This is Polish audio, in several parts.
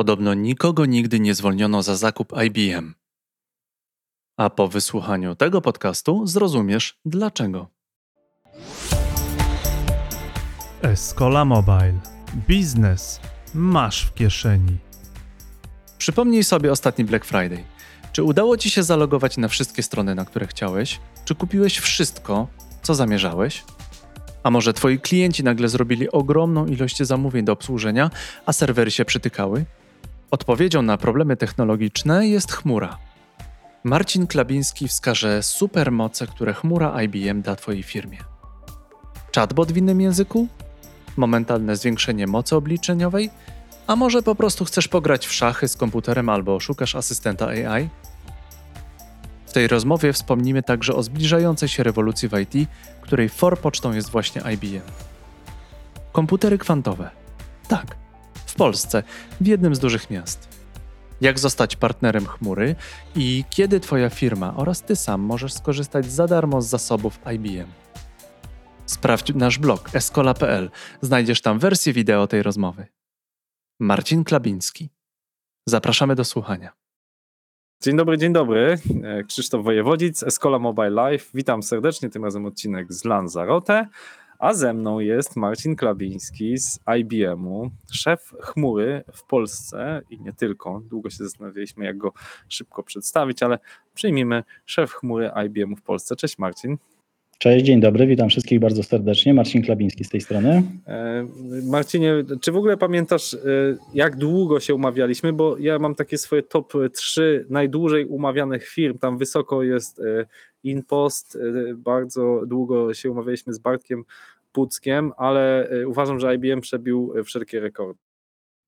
Podobno nikogo nigdy nie zwolniono za zakup IBM. A po wysłuchaniu tego podcastu zrozumiesz dlaczego. Escola Mobile. Biznes masz w kieszeni. Przypomnij sobie ostatni Black Friday. Czy udało Ci się zalogować na wszystkie strony, na które chciałeś? Czy kupiłeś wszystko, co zamierzałeś? A może Twoi klienci nagle zrobili ogromną ilość zamówień do obsłużenia, a serwery się przytykały? Odpowiedzią na problemy technologiczne jest chmura. Marcin Klabiński wskaże supermoce, które chmura IBM da Twojej firmie. Chatbot w innym języku? Momentalne zwiększenie mocy obliczeniowej? A może po prostu chcesz pograć w szachy z komputerem albo szukasz asystenta AI? W tej rozmowie wspomnimy także o zbliżającej się rewolucji w IT, której forpocztą jest właśnie IBM. Komputery kwantowe. Tak, w Polsce, w jednym z dużych miast. Jak zostać partnerem chmury i kiedy Twoja firma oraz Ty sam możesz skorzystać za darmo z zasobów IBM. Sprawdź nasz blog escola.pl. Znajdziesz tam wersję wideo tej rozmowy. Marcin Klabiński. Zapraszamy do słuchania. Dzień dobry, dzień dobry. Krzysztof Wojewodzic, Escola Mobile Live. Witam serdecznie, tym razem odcinek z Lanzarote, a ze mną jest Marcin Klabiński z IBM-u, szef chmury w Polsce i nie tylko. Długo się zastanawialiśmy, jak go szybko przedstawić, ale przyjmijmy szef chmury IBM-u w Polsce. Cześć Marcin. Cześć, dzień dobry, witam wszystkich bardzo serdecznie. Marcin Klabiński z tej strony. E, Marcinie, czy w ogóle pamiętasz, e, jak długo się umawialiśmy? Bo ja mam takie swoje top 3 najdłużej umawianych firm. Tam wysoko jest e, InPost. Bardzo długo się umawialiśmy z Bartkiem Puckiem, ale uważam, że IBM przebił wszelkie rekordy.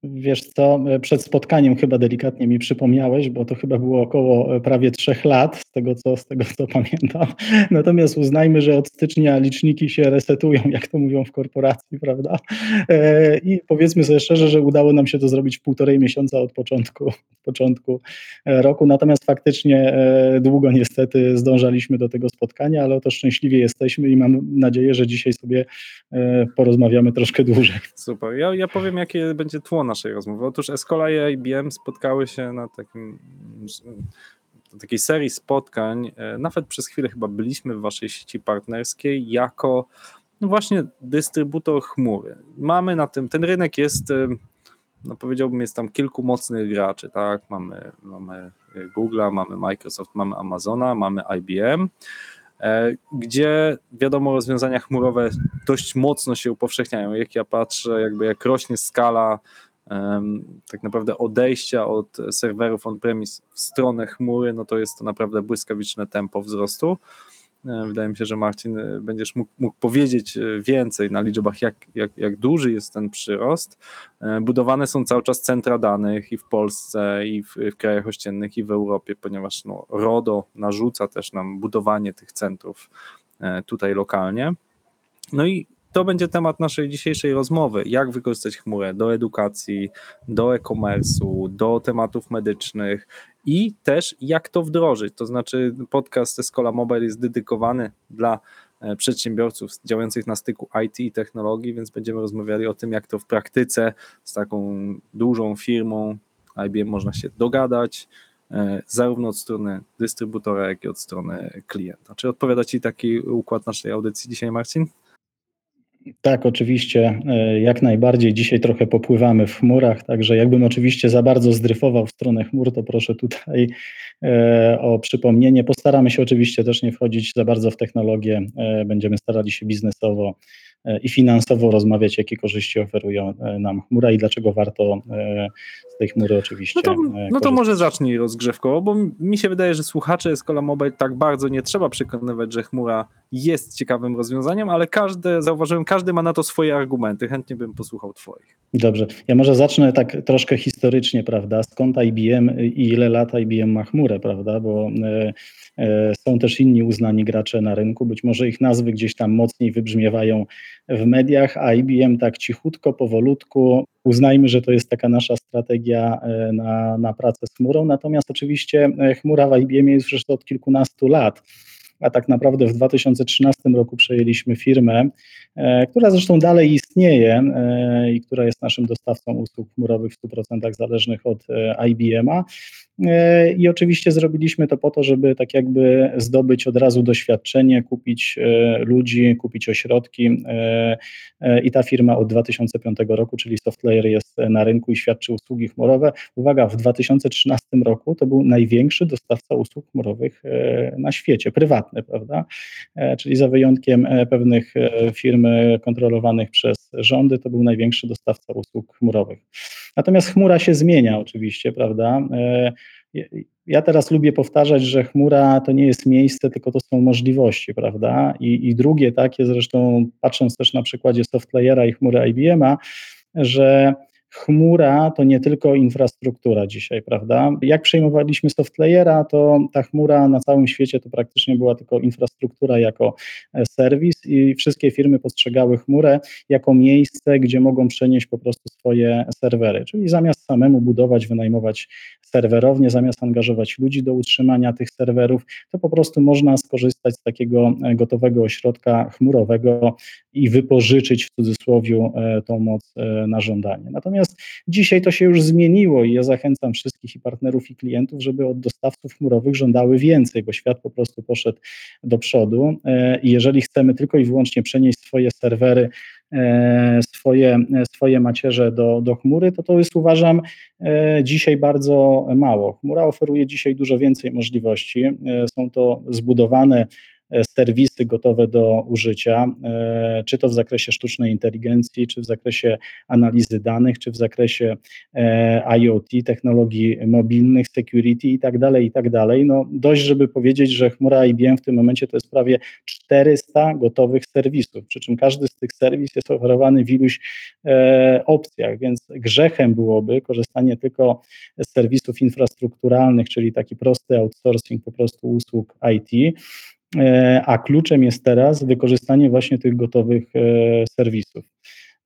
Wiesz co, przed spotkaniem chyba delikatnie mi przypomniałeś, bo to chyba było około prawie trzech lat, z tego co, z tego co pamiętam. Natomiast uznajmy, że od stycznia liczniki się resetują, jak to mówią w korporacji, prawda? E, I powiedzmy sobie szczerze, że udało nam się to zrobić w półtorej miesiąca od początku, początku e, roku. Natomiast faktycznie e, długo niestety zdążaliśmy do tego spotkania, ale oto szczęśliwie jesteśmy i mam nadzieję, że dzisiaj sobie porozmawiamy troszkę dłużej. Super. Ja, ja powiem, jakie będzie tło naszej rozmowy. Otóż Escola i IBM spotkały się na takim takiej serii spotkań, e, nawet przez chwilę chyba byliśmy w waszej sieci partnerskiej jako no właśnie dystrybutor chmury. Mamy na tym, ten rynek jest, e, no powiedziałbym, jest tam kilku mocnych graczy, tak? Mamy, mamy Google'a, mamy Microsoft, mamy Amazona, mamy IBM, e, gdzie wiadomo rozwiązania chmurowe dość mocno się upowszechniają. Jak ja patrzę, jakby jak rośnie skala tak naprawdę odejścia od serwerów on-premise w stronę chmury, no to jest to naprawdę błyskawiczne tempo wzrostu. E, wydaje mi się, że Marcin e, będziesz mógł, mógł powiedzieć e, więcej na liczbach, jak, jak, jak duży jest ten przyrost. Budowane są cały czas centra danych i w Polsce, i w, w krajach ościennych, i w Europie, ponieważ no, RODO narzuca też nam budowanie tych centrów tutaj lokalnie. No i to będzie temat naszej dzisiejszej rozmowy. Jak wykorzystać chmurę do edukacji, do e-commerce'u, do tematów medycznych i też jak to wdrożyć. To znaczy, podcast Escola Mobile jest dedykowany dla e, przedsiębiorców działających na styku IT i technologii, więc będziemy rozmawiali o tym, jak to w praktyce z taką dużą firmą IBM można się dogadać, e, zarówno od strony dystrybutora, jak i od strony klienta. Czy odpowiada Ci taki układ naszej audycji dzisiaj, Marcin? Tak, oczywiście, e, jak najbardziej. Dzisiaj trochę popływamy w chmurach, także jakbym oczywiście za bardzo zdryfował w stronę chmur, to proszę tutaj e, o przypomnienie. Postaramy się oczywiście też nie wchodzić za bardzo w technologię, e, będziemy starali się biznesowo i finansowo rozmawiać, jakie korzyści oferują nam chmura i dlaczego warto z tej chmury oczywiście. No to, no to może zacznij rozgrzewkowo, bo mi się wydaje, że słuchacze Escola Mobile tak bardzo nie trzeba przekonywać, że chmura jest ciekawym rozwiązaniem, ale każdy, zauważyłem, każdy ma na to swoje argumenty. Chętnie bym posłuchał Twoich. Dobrze. Ja może zacznę tak troszkę historycznie, prawda? Skąd IBM i ile lat IBM ma chmurę, prawda? Bo e, e, są też inni uznani gracze na rynku. Być może ich nazwy gdzieś tam mocniej wybrzmiewają w mediach, a IBM tak cichutko, powolutku. Uznajmy, że to jest taka nasza strategia e, na, na pracę z chmurą. Natomiast oczywiście chmura w IBM jest już od kilkunastu lat. A tak naprawdę w 2013 roku przejęliśmy firmę, która zresztą dalej istnieje i która jest naszym dostawcą usług chmurowych w 100% zależnych od IBM-a. E, I oczywiście zrobiliśmy to po to, żeby tak jakby zdobyć od razu doświadczenie, kupić e, ludzi, kupić ośrodki. E, I ta firma od 2005 roku, czyli Softlayer, jest na rynku i świadczy usługi chmurowe. Uwaga, w 2013 roku to był największy dostawca usług chmurowych na świecie, prywatny, prawda? Czyli za wyjątkiem pewnych firm kontrolowanych przez rządy, to był największy dostawca usług chmurowych. Natomiast chmura się zmienia oczywiście, prawda? Ja teraz lubię powtarzać, że chmura to nie jest miejsce, tylko to są możliwości, prawda? I, i drugie takie, zresztą patrząc też na przykładzie Softlayera i chmury IBM-a, że chmura to nie tylko infrastruktura dzisiaj, prawda? Jak przejmowaliśmy softlayera, to ta chmura na całym świecie to praktycznie była tylko infrastruktura jako e, serwis i wszystkie firmy postrzegały chmurę jako miejsce, gdzie mogą przenieść po prostu swoje serwery. Czyli zamiast samemu budować, wynajmować serwerownie, zamiast angażować ludzi do utrzymania tych serwerów, to po prostu można skorzystać z takiego e, gotowego ośrodka chmurowego i wypożyczyć w cudzysłowie e, tą moc na żądanie. Natomiast Natomiast dzisiaj to się już zmieniło i ja zachęcam wszystkich i partnerów i klientów, żeby od dostawców chmurowych żądały więcej, bo świat po prostu poszedł do przodu e, i jeżeli chcemy tylko i wyłącznie przenieść swoje serwery e, swoje, swoje macierze do, do chmury, to to jest uważam e, dzisiaj bardzo mało. Chmura oferuje dzisiaj dużo więcej możliwości. Są to zbudowane serwisy gotowe do użycia, e, czy to w zakresie sztucznej inteligencji, czy w zakresie analizy danych, czy w zakresie e, IoT, technologii mobilnych, security i tak dalej, i tak dalej. No dość, żeby powiedzieć, że chmura IBM w tym momencie to jest prawie 400 gotowych serwisów, przy czym każdy z tych serwis jest oferowany w iluś opcjach, więc grzechem byłoby korzystanie tylko z serwisów infrastrukturalnych, czyli taki prosty outsourcing po prostu usług IT, E, a kluczem jest teraz wykorzystanie właśnie tych gotowych e, serwisów.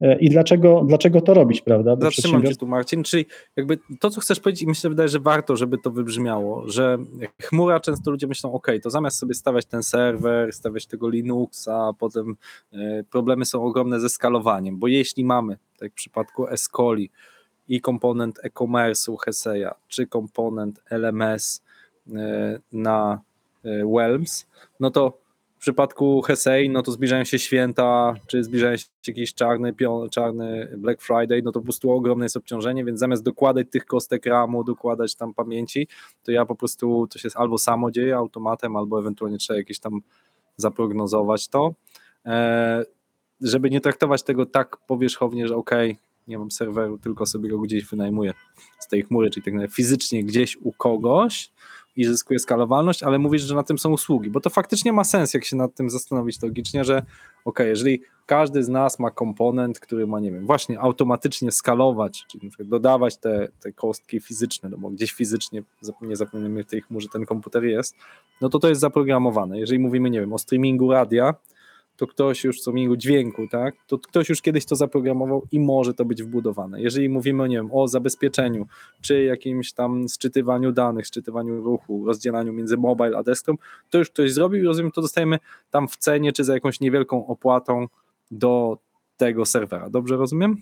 E, I dlaczego, dlaczego to robić, prawda? Bo Zatrzymam cię tu, Marcin, czyli jakby to, co chcesz powiedzieć i myślę, wydaje, że warto, żeby to wybrzmiało, że chmura często ludzie myślą, ok, to zamiast sobie stawiać ten serwer, stawiać tego Linuxa, potem problemy są ogromne ze skalowaniem, bo jeśli mamy, tak jak w przypadku Escoli, i komponent e-commerce'u Heseya, czy komponent LMS na Welms, no to w przypadku Hesej, no to zbliżają się święta, czy zbliżają się jakiś czarny, czarny Black Friday, no to po prostu ogromne jest obciążenie, więc zamiast dokładać tych kostek ramu, dokładać tam pamięci, to ja po prostu, to się albo samo dzieje automatem, albo ewentualnie trzeba jakieś tam zaprognozować to, e, żeby nie traktować tego tak powierzchownie, że ok, nie mam serweru, tylko sobie go gdzieś wynajmuję z tej chmury, czyli tak fizycznie gdzieś u kogoś, i zyskuje skalowalność, ale mówisz, że na tym są usługi, bo to faktycznie ma sens, jak się nad tym zastanowić logicznie, że ok, jeżeli każdy z nas ma komponent, który ma, nie wiem, właśnie automatycznie skalować, czyli dodawać te, te kostki fizyczne, no bo gdzieś fizycznie, nie zapomnijmy w tej chmurze ten komputer jest, no to to jest zaprogramowane. Jeżeli mówimy, nie wiem, o streamingu radia, to ktoś już, co miło dźwięku, tak, to ktoś już kiedyś to zaprogramował i może to być wbudowane. Jeżeli mówimy, nie wiem, o zabezpieczeniu, czy jakimś tam sczytywaniu danych, sczytywaniu ruchu, rozdzielaniu między mobile a desktop, to już ktoś zrobił i rozumiem, to dostajemy tam w cenie, czy za jakąś niewielką opłatą do tego serwera. Dobrze rozumiem?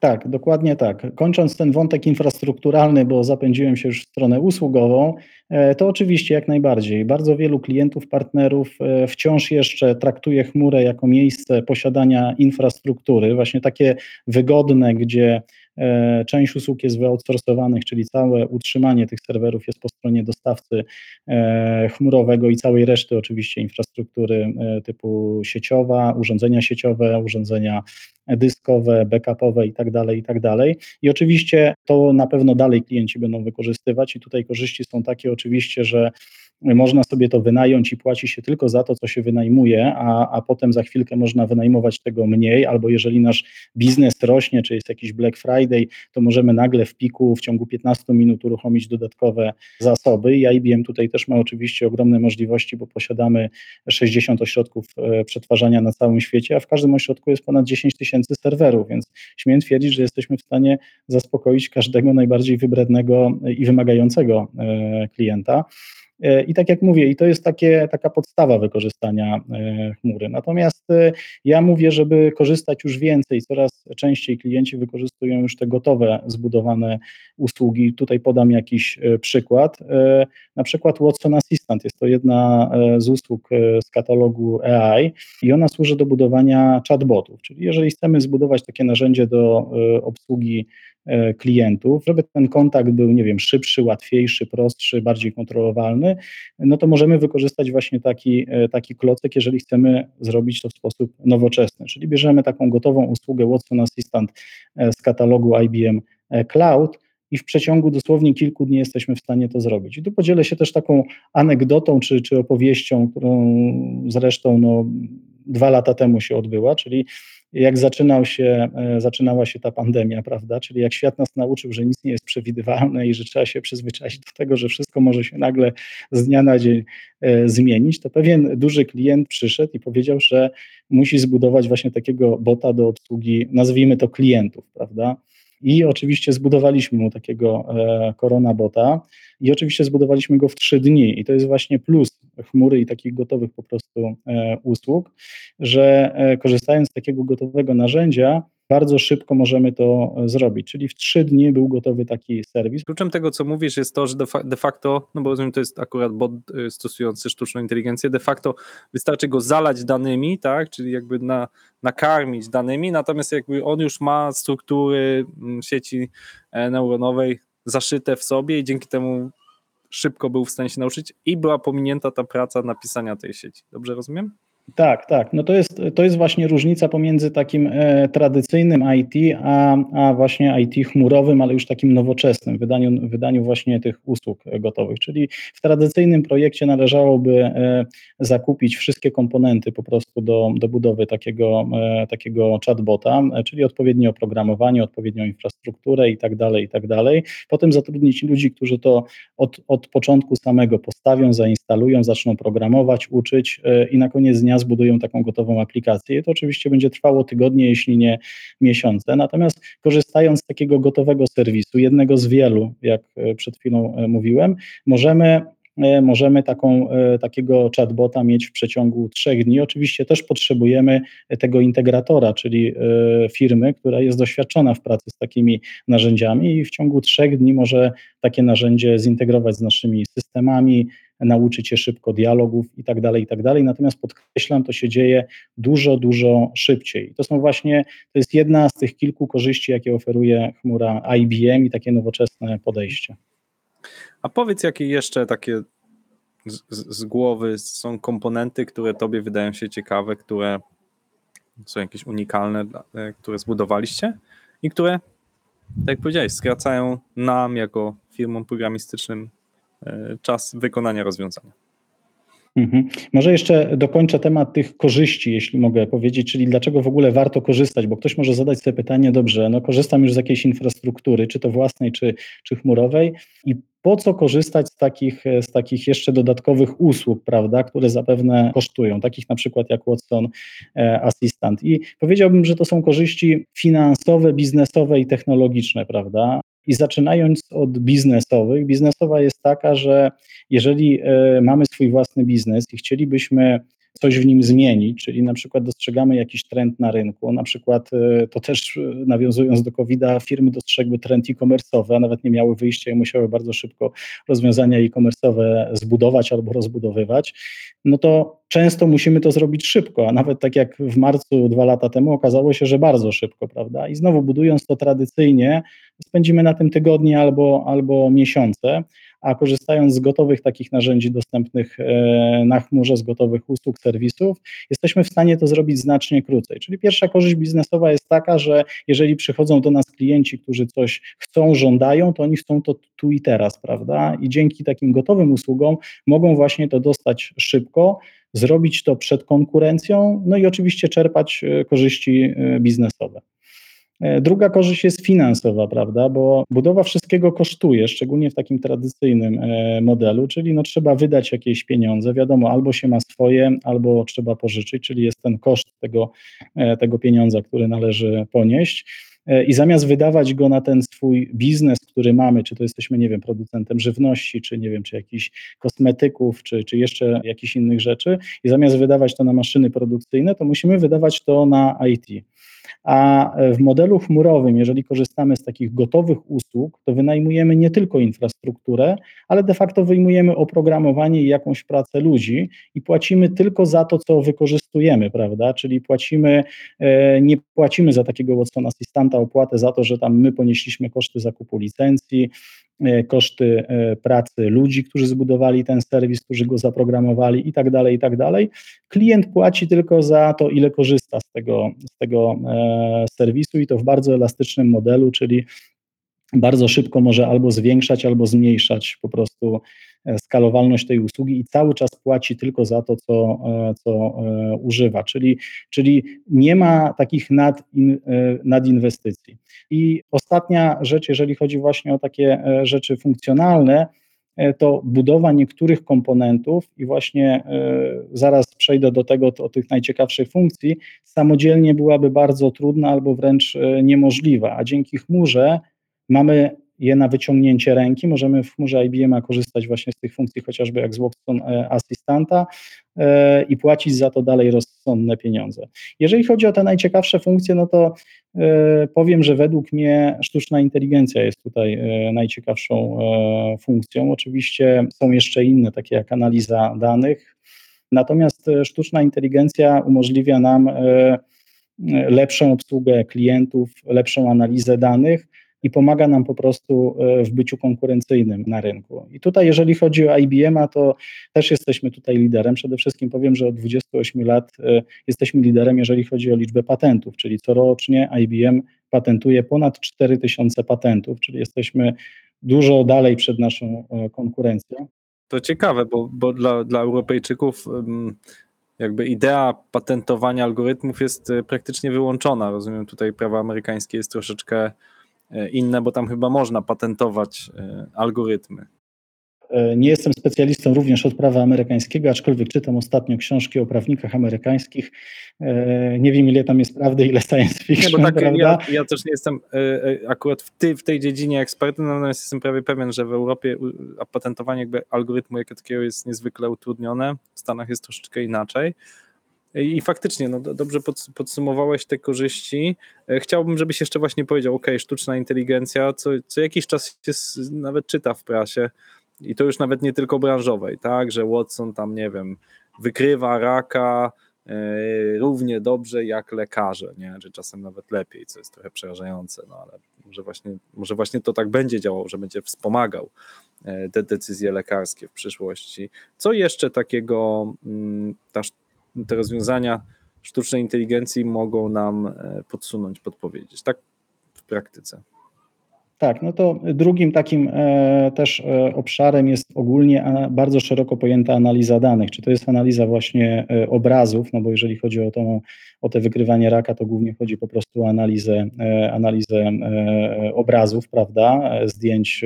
Tak, dokładnie tak. Kończąc ten wątek infrastrukturalny, bo zapędziłem się już w stronę usługową, e, to oczywiście jak najbardziej. Bardzo wielu klientów, partnerów e, wciąż jeszcze traktuje chmurę jako miejsce posiadania infrastruktury, właśnie takie wygodne, gdzie część usług jest wyoutsourcowanych, czyli całe utrzymanie tych serwerów jest po stronie dostawcy e, chmurowego i całej reszty oczywiście infrastruktury e, typu sieciowa, urządzenia sieciowe, urządzenia dyskowe, backupowe i tak dalej, i tak dalej. I oczywiście to na pewno dalej klienci będą wykorzystywać i tutaj korzyści są takie oczywiście, że można sobie to wynająć i płaci się tylko za to, co się wynajmuje, a, a potem za chwilkę można wynajmować tego mniej, albo jeżeli nasz biznes rośnie, czy jest jakiś Black Friday, to możemy nagle w piku w ciągu 15 minut uruchomić dodatkowe zasoby. I IBM tutaj też ma oczywiście ogromne możliwości, bo posiadamy 60 ośrodków e, przetwarzania na całym świecie, a w każdym ośrodku jest ponad 10 tysięcy serwerów, więc śmiem twierdzić, że jesteśmy w stanie zaspokoić każdego najbardziej wybrednego i wymagającego e, klienta. E, I tak jak mówię, i to jest takie, taka podstawa wykorzystania e, chmury. Natomiast e, ja mówię, żeby korzystać już więcej, coraz częściej klienci wykorzystują już te gotowe, zbudowane usługi. Tutaj podam jakiś przykład. Na przykład Watson Assistant jest to jedna z usług z katalogu AI i ona służy do budowania chatbotów. Czyli jeżeli chcemy zbudować takie narzędzie do obsługi klientów, żeby ten kontakt był, nie wiem, szybszy, łatwiejszy, prostszy, bardziej kontrolowalny, no to możemy wykorzystać właśnie taki, e, taki klocek, jeżeli chcemy zrobić to w sposób nowoczesny. Czyli bierzemy taką gotową usługę Watson Assistant e, z katalogu IBM Cloud, i w przeciągu dosłownie kilku dni jesteśmy w stanie to zrobić. I tu podzielę się też taką anegdotą czy, czy opowieścią, którą zresztą no, dwa lata temu się odbyła, czyli jak zaczynał się, e, zaczynała się ta pandemia, prawda? Czyli jak świat nas nauczył, że nic nie jest przewidywalne i że trzeba się przyzwyczaić do tego, że wszystko może się nagle z dnia na dzień e, zmienić, to pewien duży klient przyszedł i powiedział, że musi zbudować właśnie takiego bota do obsługi, nazwijmy to klientów, prawda? I oczywiście zbudowaliśmy mu takiego e, Corona Bota i oczywiście zbudowaliśmy go w trzy dni. I to jest właśnie plus chmury i takich gotowych po prostu e, usług, że e, korzystając z takiego gotowego narzędzia, bardzo szybko możemy to zrobić. Czyli w trzy dni był gotowy taki serwis. Kluczem tego, co mówisz, jest to, że de facto, no bo rozumiem, to jest akurat bot y, stosujący sztuczną inteligencję, de facto wystarczy go zalać danymi, tak, czyli jakby na, nakarmić danymi, natomiast jakby on już ma struktury mm, sieci e, neuronowej zaszyte w sobie i dzięki temu szybko był w stanie się nauczyć i była pominięta ta praca napisania tej sieci. Dobrze rozumiem? Tak, tak. No to jest, to jest właśnie różnica pomiędzy takim e, tradycyjnym IT, a, a właśnie IT chmurowym, ale już takim nowoczesnym, wydaniu, wydaniu właśnie tych usług gotowych. Czyli w tradycyjnym projekcie należałoby e, zakupić wszystkie komponenty po prostu do, do budowy takiego, e, takiego chatbota, e, czyli odpowiednie oprogramowanie, odpowiednią infrastrukturę i tak dalej, i tak dalej. Potem zatrudnić ludzi, którzy to od, od początku samego postawią, zainstalują, zaczną programować, uczyć e, i na koniec dnia zbudują taką gotową aplikację. I to oczywiście będzie trwało tygodnie, jeśli nie miesiące. Natomiast korzystając z takiego gotowego serwisu, jednego z wielu, jak e, przed chwilą e, mówiłem, możemy e, możemy taką, takiego chatbota mieć w przeciągu trzech dni. Oczywiście też potrzebujemy tego integratora, czyli firmy, która jest doświadczona w pracy z takimi narzędziami i w ciągu trzech dni może takie narzędzie zintegrować z naszymi systemami, nauczyć się szybko dialogów i tak dalej, i tak dalej. Natomiast podkreślam, to się dzieje dużo, dużo szybciej. To są właśnie, to jest jedna z tych kilku korzyści, jakie oferuje chmura IBM i takie nowoczesne podejście. A powiedz, jakie jeszcze takie z, z, głowy są komponenty, które tobie wydają się ciekawe, które są jakieś unikalne, e, które zbudowaliście i które, tak jak powiedziałeś, skracają nam jako firmom programistycznym czas wykonania rozwiązania. Mhm. Może jeszcze dokończę temat tych korzyści, jeśli mogę powiedzieć, czyli dlaczego w ogóle warto korzystać, bo ktoś może zadać sobie pytanie, dobrze, no korzystam już z jakiejś infrastruktury, czy to własnej, czy, czy chmurowej i po co korzystać z takich, z takich jeszcze dodatkowych usług, prawda, które zapewne kosztują, takich na przykład jak Watson e, Assistant. I powiedziałbym, że to są korzyści finansowe, biznesowe i technologiczne, prawda? I zaczynając od biznesowych, biznesowa jest taka, że jeżeli e, mamy swój własny biznes i chcielibyśmy coś w nim zmienić, czyli na przykład dostrzegamy jakiś trend na rynku, na przykład e, to też e, nawiązując do COVID-a, firmy dostrzegły trend e-commerce'owy, a nawet nie miały wyjścia i musiały bardzo szybko rozwiązania e-commerce'owe zbudować albo rozbudowywać, no to często musimy to zrobić szybko, a nawet tak jak w marcu dwa lata temu okazało się, że bardzo szybko, prawda? I znowu budując to tradycyjnie, spędzimy na tym tygodnie albo, albo miesiące, a korzystając z gotowych takich narzędzi dostępnych e, na chmurze, z gotowych usług, serwisów, jesteśmy w stanie to zrobić znacznie krócej. Czyli pierwsza korzyść biznesowa jest taka, że jeżeli przychodzą do nas klienci, którzy coś chcą, żądają, to oni chcą to tu i teraz, prawda? I dzięki takim gotowym usługom mogą właśnie to dostać szybko, zrobić to przed konkurencją, no i oczywiście czerpać e, korzyści e, biznesowe. E, druga korzyść jest finansowa, prawda, bo budowa wszystkiego kosztuje, szczególnie w takim tradycyjnym e, modelu, czyli no trzeba wydać jakieś pieniądze, wiadomo, albo się ma swoje, albo trzeba pożyczyć, czyli jest ten koszt tego, e, tego pieniądza, który należy ponieść. i zamiast wydawać go na ten swój biznes, który mamy, czy to jesteśmy, nie wiem, producentem żywności, czy nie wiem, czy jakichś kosmetyków, czy, czy jeszcze jakichś innych rzeczy, i zamiast wydawać to na maszyny produkcyjne, to musimy wydawać to na IT. A w modelu chmurowym, jeżeli korzystamy z takich gotowych usług, to wynajmujemy nie tylko infrastrukturę, ale de facto wyjmujemy oprogramowanie i jakąś pracę ludzi i płacimy tylko za to, co wykorzystujemy, prawda? Czyli płacimy, e, nie płacimy za takiego Watson Assistanta opłatę za to, że tam my ponieśliśmy koszty zakupu licencji, E, koszty e, pracy ludzi, którzy zbudowali ten serwis, którzy go zaprogramowali i tak dalej, i tak dalej. Klient płaci tylko za to, ile korzysta z tego, z tego e, serwisu i to w bardzo elastycznym modelu, czyli bardzo szybko może albo zwiększać, albo zmniejszać po prostu skalowalność tej usługi i cały czas płaci tylko za to, co, co używa, czyli, czyli nie ma takich nad, nadinwestycji. I ostatnia rzecz, jeżeli chodzi właśnie o takie e, rzeczy funkcjonalne, e, to budowa niektórych komponentów i właśnie e, zaraz przejdę do tego, o tych najciekawszych funkcji, samodzielnie byłaby bardzo trudna albo wręcz niemożliwa, a dzięki chmurze mamy je na wyciągnięcie ręki. Możemy w chmurze IBM korzystać właśnie z tych funkcji, chociażby jak z Watson Assistanta i płacić za to dalej rozsądne pieniądze. Jeżeli chodzi o te najciekawsze funkcje, no to E, powiem, że według mnie sztuczna inteligencja jest tutaj e, najciekawszą e, funkcją. Oczywiście są jeszcze inne, takie jak analiza danych, natomiast sztuczna inteligencja umożliwia nam lepszą obsługę klientów, lepszą analizę danych i pomaga nam po prostu e, w byciu konkurencyjnym na rynku. I tutaj, jeżeli chodzi o IBM, to też jesteśmy tutaj liderem. Przede wszystkim powiem, że od 28 lat e, jesteśmy liderem, jeżeli chodzi o liczbę patentów, czyli corocznie IBM patentuje ponad 4000 patentów, czyli jesteśmy dużo dalej przed naszą e, konkurencją. To ciekawe, bo, bo dla, dla Europejczyków jakby idea patentowania algorytmów jest praktycznie wyłączona. Rozumiem, tutaj prawo amerykańskie jest troszeczkę inne, bo tam chyba można patentować e, algorytmy. E, nie jestem specjalistą również od prawa amerykańskiego, aczkolwiek czytam ostatnio książki o prawnikach amerykańskich. Nie wiem, ile tam jest prawdy, ile science fiction, nie, bo tak, prawda? Ja, ja, też nie jestem akurat w, ty, w tej dziedzinie ekspertem, natomiast jestem prawie pewien, że w Europie patentowanie jakby algorytmu jako takiego jest niezwykle utrudnione. W Stanach jest troszeczkę inaczej. I faktycznie, no dobrze podsumowałeś te korzyści. E, chciałbym, żebyś jeszcze właśnie powiedział, ok, sztuczna inteligencja, co, co jakiś czas się nawet czyta w prasie i to już nawet nie tylko branżowej, tak, że Watson tam, nie wiem, wykrywa raka e, równie dobrze jak lekarze, nie, czy czasem nawet lepiej, co jest trochę przerażające, no ale może właśnie, może właśnie to tak będzie działało, że będzie wspomagał e, te decyzje lekarskie w przyszłości. Co jeszcze takiego mm, ta te rozwiązania sztucznej inteligencji mogą nam e, podsunąć, podpowiedzieć, tak w praktyce. Tak, no to drugim takim e, też e, obszarem jest ogólnie bardzo szeroko pojęta analiza danych. Czy to jest analiza właśnie obrazów, no bo jeżeli chodzi o, to, o te wykrywanie raka, to głównie chodzi po prostu o analizę, analizę obrazów, prawda, zdjęć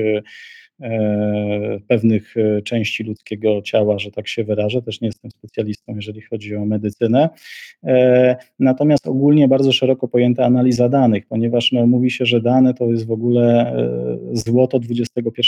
pewnych e, części ludzkiego ciała, że tak się wyrażę. Też nie jestem specjalistą, jeżeli chodzi o medycynę. E, natomiast ogólnie bardzo szeroko pojęta analiza danych, ponieważ no, mówi się, że dane to jest w ogóle złoto XXI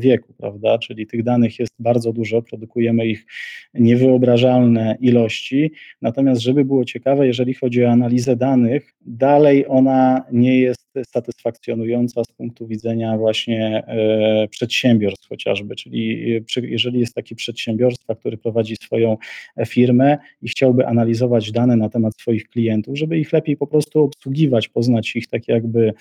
wieku, prawda? Czyli tych danych jest bardzo dużo, produkujemy ich niewyobrażalne ilości. Natomiast, żeby było ciekawe, jeżeli chodzi o analizę danych, dalej ona nie jest satysfakcjonująca z punktu widzenia właśnie e, przedsiębiorstw chociażby, czyli e, jeżeli jest taki przedsiębiorstwa, który prowadzi swoją e, firmę i chciałby analizować dane na temat swoich klientów, żeby ich lepiej po prostu obsługiwać, poznać ich tak jakby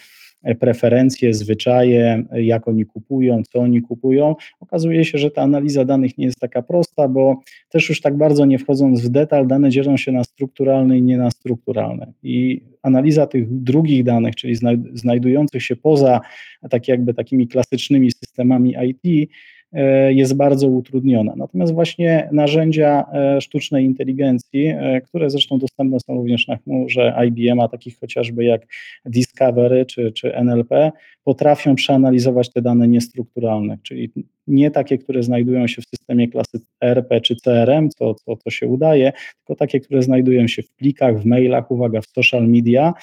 preferencje, zwyczaje, jak oni kupują, co oni kupują. Okazuje się, że ta analiza danych nie jest taka prosta, bo też już tak bardzo nie wchodząc w detal, dane dzielą się na strukturalne i nienastrukturalne. I analiza tych drugich danych, czyli znajdujących się poza tak jakby takimi klasycznymi systemami IT, E, jest bardzo utrudniona. Natomiast właśnie narzędzia e, sztucznej inteligencji, e, które zresztą dostępne są również na chmurze IBM, a takich chociażby jak Discovery czy, czy NLP, potrafią przeanalizować te dane niestrukturalne, czyli nie takie, które znajdują się w systemie klasy RP czy CRM, co, co, co się udaje, tylko takie, które znajdują się w plikach, w mailach, uwaga, w social media,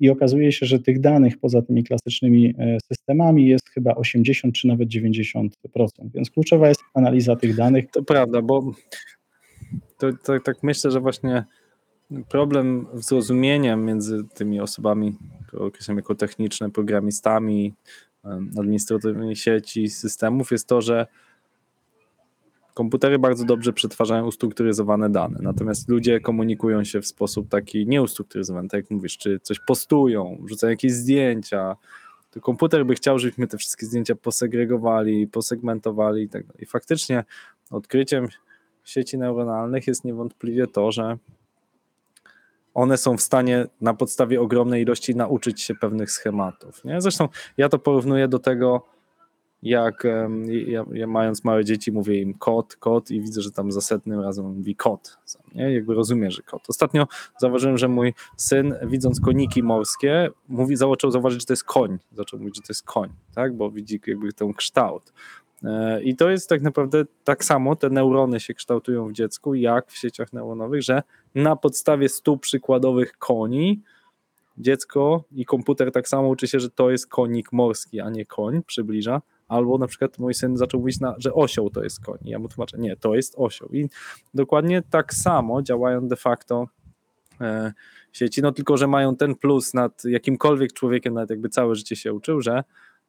i okazuje się, że tych danych poza tymi klasycznymi systemami jest chyba 80 czy nawet 90%, więc kluczowa jest analiza tych danych. To prawda, bo to, to, tak myślę, że właśnie problem z zrozumieniem między tymi osobami, które określam jako techniczne, programistami, administratorami sieci, systemów, jest to, że komputery bardzo dobrze przetwarzają ustrukturyzowane dane, natomiast ludzie komunikują się w sposób taki nieustrukturyzowany, tak jak mówisz, czy coś postują, rzucają jakieś zdjęcia, to komputer by chciał, żebyśmy te wszystkie zdjęcia posegregowali, posegmentowali i tak dalej. I faktycznie odkryciem sieci neuronalnych jest niewątpliwie to, że one są w stanie na podstawie ogromnej ilości nauczyć się pewnych schematów. Nie? Zresztą ja to porównuję do tego, jak ja, ja, mając małe dzieci mówię im kot, kot i widzę, że tam za setnym razem mówi kot. Nie? Jakby rozumie, że kot. Ostatnio zauważyłem, że mój syn widząc koniki morskie mówi, zaczął zauważyć, że to jest koń. Zaczął mówić, że to jest koń, tak? bo widzi jakby ten kształt. E, I to jest tak naprawdę tak samo, te neurony się kształtują w dziecku, jak w sieciach neuronowych, że na podstawie stu przykładowych koni dziecko i komputer tak samo uczy się, że to jest konik morski, a nie koń, przybliża. Albo na przykład mój syn zaczął mówić, na, że osioł to jest koń. Ja mu tłumaczę, nie, to jest osioł. I dokładnie tak samo działają de facto e, sieci, no tylko, że mają ten plus nad jakimkolwiek człowiekiem, nawet jakby całe życie się uczył, że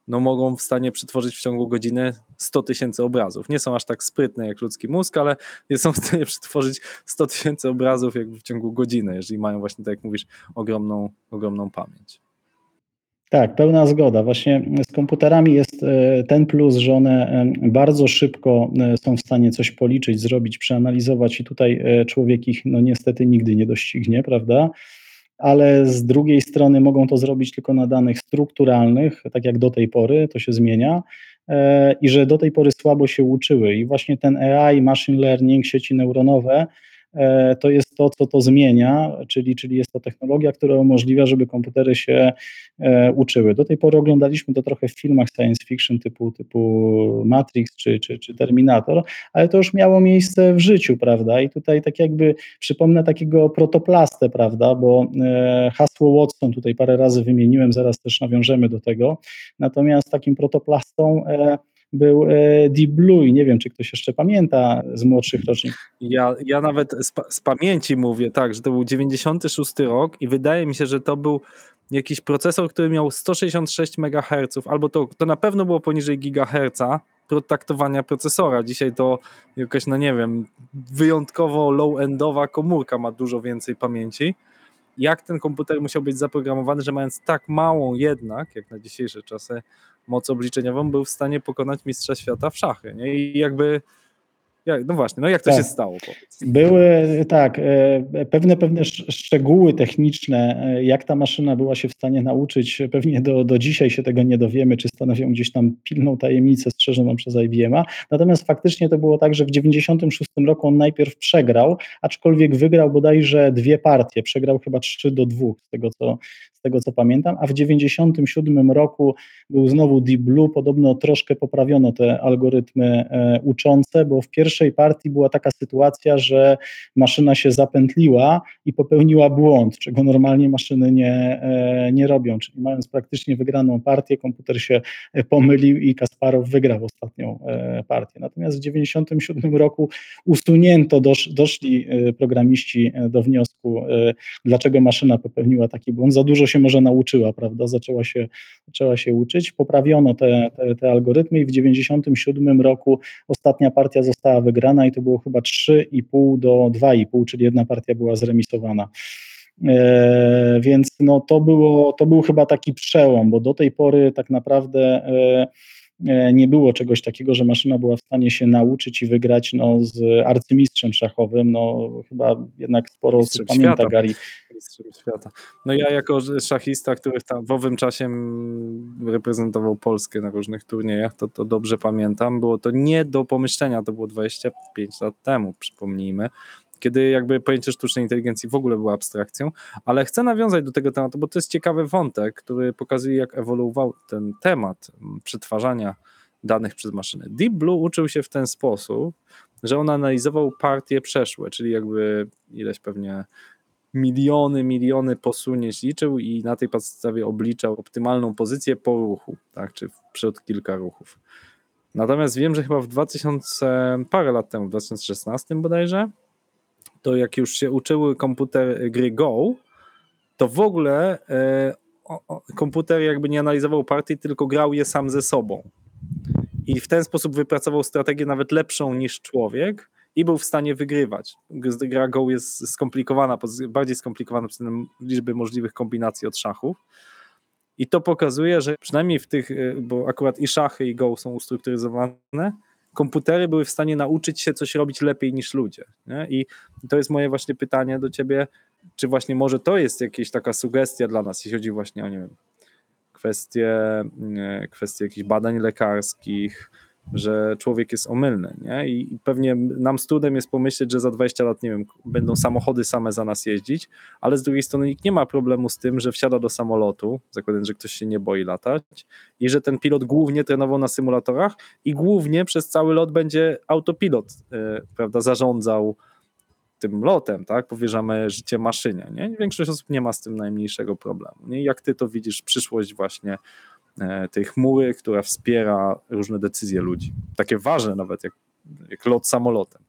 no mogą w stanie przetworzyć w ciągu godziny 100 tysięcy obrazów. Nie są aż tak sprytne jak ludzki mózg, ale nie są w stanie przetworzyć 100 tysięcy obrazów jakby w ciągu godziny, jeżeli mają właśnie, tak jak mówisz, ogromną, ogromną pamięć. Tak, pełna zgoda. Właśnie z komputerami jest e, ten plus, że one e, bardzo szybko e, są w stanie coś policzyć, zrobić, przeanalizować i tutaj człowiek ich no niestety nigdy nie doścignie, prawda? ale z drugiej strony mogą to zrobić tylko na danych strukturalnych, tak jak do tej pory, to się zmienia, i że do tej pory słabo się uczyły. I właśnie ten AI, machine learning, sieci neuronowe to jest to, co to zmienia, czyli, czyli jest to technologia, która umożliwia, żeby komputery się e, uczyły. Do tej pory oglądaliśmy to trochę w filmach science fiction typu, typu Matrix czy, czy, czy Terminator, ale to już miało miejsce w życiu, prawda? I tutaj tak jakby przypomnę takiego protoplastę, prawda? Bo e, hasło Watson tutaj parę razy wymieniłem, zaraz też nawiążemy do tego. Natomiast takim protoplastą był e, Deep Blue i nie wiem, czy ktoś jeszcze pamięta z młodszych roczników. Ja, ja nawet z, z, pamięci mówię, tak, że to był 96 rok i wydaje mi się, że to był jakiś procesor, który miał 166 MHz, albo to, to na pewno było poniżej gigaherca taktowania procesora. Dzisiaj to jakaś, no nie wiem, wyjątkowo low-endowa komórka ma dużo więcej pamięci. Jak ten komputer musiał być zaprogramowany, że mając tak małą jednak, jak na dzisiejsze czasy, moc obliczeniową był w stanie pokonać mistrza świata w szachy. Nie? I jakby jak, no właśnie, no jak to tak. się stało? Powiedz? Były tak, e, pewne pewne szczegóły techniczne, e, jak ta maszyna była się w stanie nauczyć, pewnie do, do dzisiaj się tego nie dowiemy, czy stanowią gdzieś tam pilną tajemnicę strzeżoną przez IBM-a. Natomiast faktycznie to było tak, że w 96 roku on najpierw przegrał, aczkolwiek wygrał bodajże dwie partie, przegrał chyba 3 do 2 z tego co, z tego co pamiętam, a w 97 roku był znowu Deep Blue, podobno troszkę poprawiono te algorytmy e, uczące, bo w pierwszej partii była taka sytuacja, że maszyna się zapętliła i popełniła błąd, czego normalnie maszyny nie, e, nie robią, czyli mając praktycznie wygraną partię, komputer się pomylił i Kasparow wygrał ostatnią e, partię. Natomiast w 97 roku usunięto, dosz, doszli programiści do wniosku, dlaczego maszyna popełniła taki błąd. Za dużo się może nauczyła, prawda? Zaczęła się, zaczęła się uczyć. Poprawiono te, te, te algorytmy i w 1997 roku ostatnia partia została wygrana i to było chyba 3,5 do 2,5, czyli jedna partia była zremisowana. E, więc no to, było, to był chyba taki przełom, bo do tej pory tak naprawdę e, E, nie było czegoś takiego, że maszyna była w stanie się nauczyć i wygrać no, z arcymistrzem szachowym. No, chyba jednak sporo osób pamięta Gary. Mistrzem świata. No ja jako szachista, który w owym czasie reprezentował Polskę na różnych turniejach, to, to dobrze pamiętam. Było to nie do pomyślenia, to było 25 lat temu, przypomnijmy kiedy jakby pojęcie sztucznej inteligencji w ogóle było abstrakcją, ale chcę nawiązać do tego tematu, bo to jest ciekawy wątek, który pokazuje, jak ewoluował ten temat przetwarzania danych przez maszyny. Deep Blue uczył się w ten sposób, że on analizował partie przeszłe, czyli jakby ileś pewnie miliony, miliony posunięć liczył i na tej podstawie obliczał optymalną pozycję po ruchu, tak, czy przed kilka ruchów. Natomiast wiem, że chyba w 2000, parę lat temu, w 2016 bodajże, to jak już się uczyły komputer gry Go, to w ogóle e, o, komputer jakby nie analizował partii, tylko grał je sam ze sobą. I w ten sposób wypracował strategię nawet lepszą niż człowiek i był w stanie wygrywać. Gra Go jest skomplikowana, bardziej skomplikowana przez liczby możliwych kombinacji od szachów. I to pokazuje, że przynajmniej w tych, e, bo akurat i szachy i Go są ustrukturyzowane, komputery były w stanie nauczyć się coś robić lepiej niż ludzie. Nie? I to jest moje właśnie pytanie do ciebie, czy właśnie może to jest jakaś taka sugestia dla nas, jeśli chodzi właśnie o, nie wiem, kwestie, kwestie jakichś badań lekarskich, że człowiek jest omylny, nie? I pewnie nam studem jest pomyśleć, że za 20 lat, nie wiem, będą samochody same za nas jeździć, ale z drugiej strony nikt nie ma problemu z tym, że wsiada do samolotu, zakładając, że ktoś się nie boi latać i że ten pilot głównie trenował na symulatorach i głównie przez cały lot będzie autopilot, yy, prawda, zarządzał tym lotem, tak, powierzamy życie maszynie, nie? Większość osób nie ma z tym najmniejszego problemu, nie? Jak ty to widzisz, przyszłość właśnie tej chmury, która wspiera różne decyzje ludzi. Takie ważne nawet, jak, jak lot samolotem.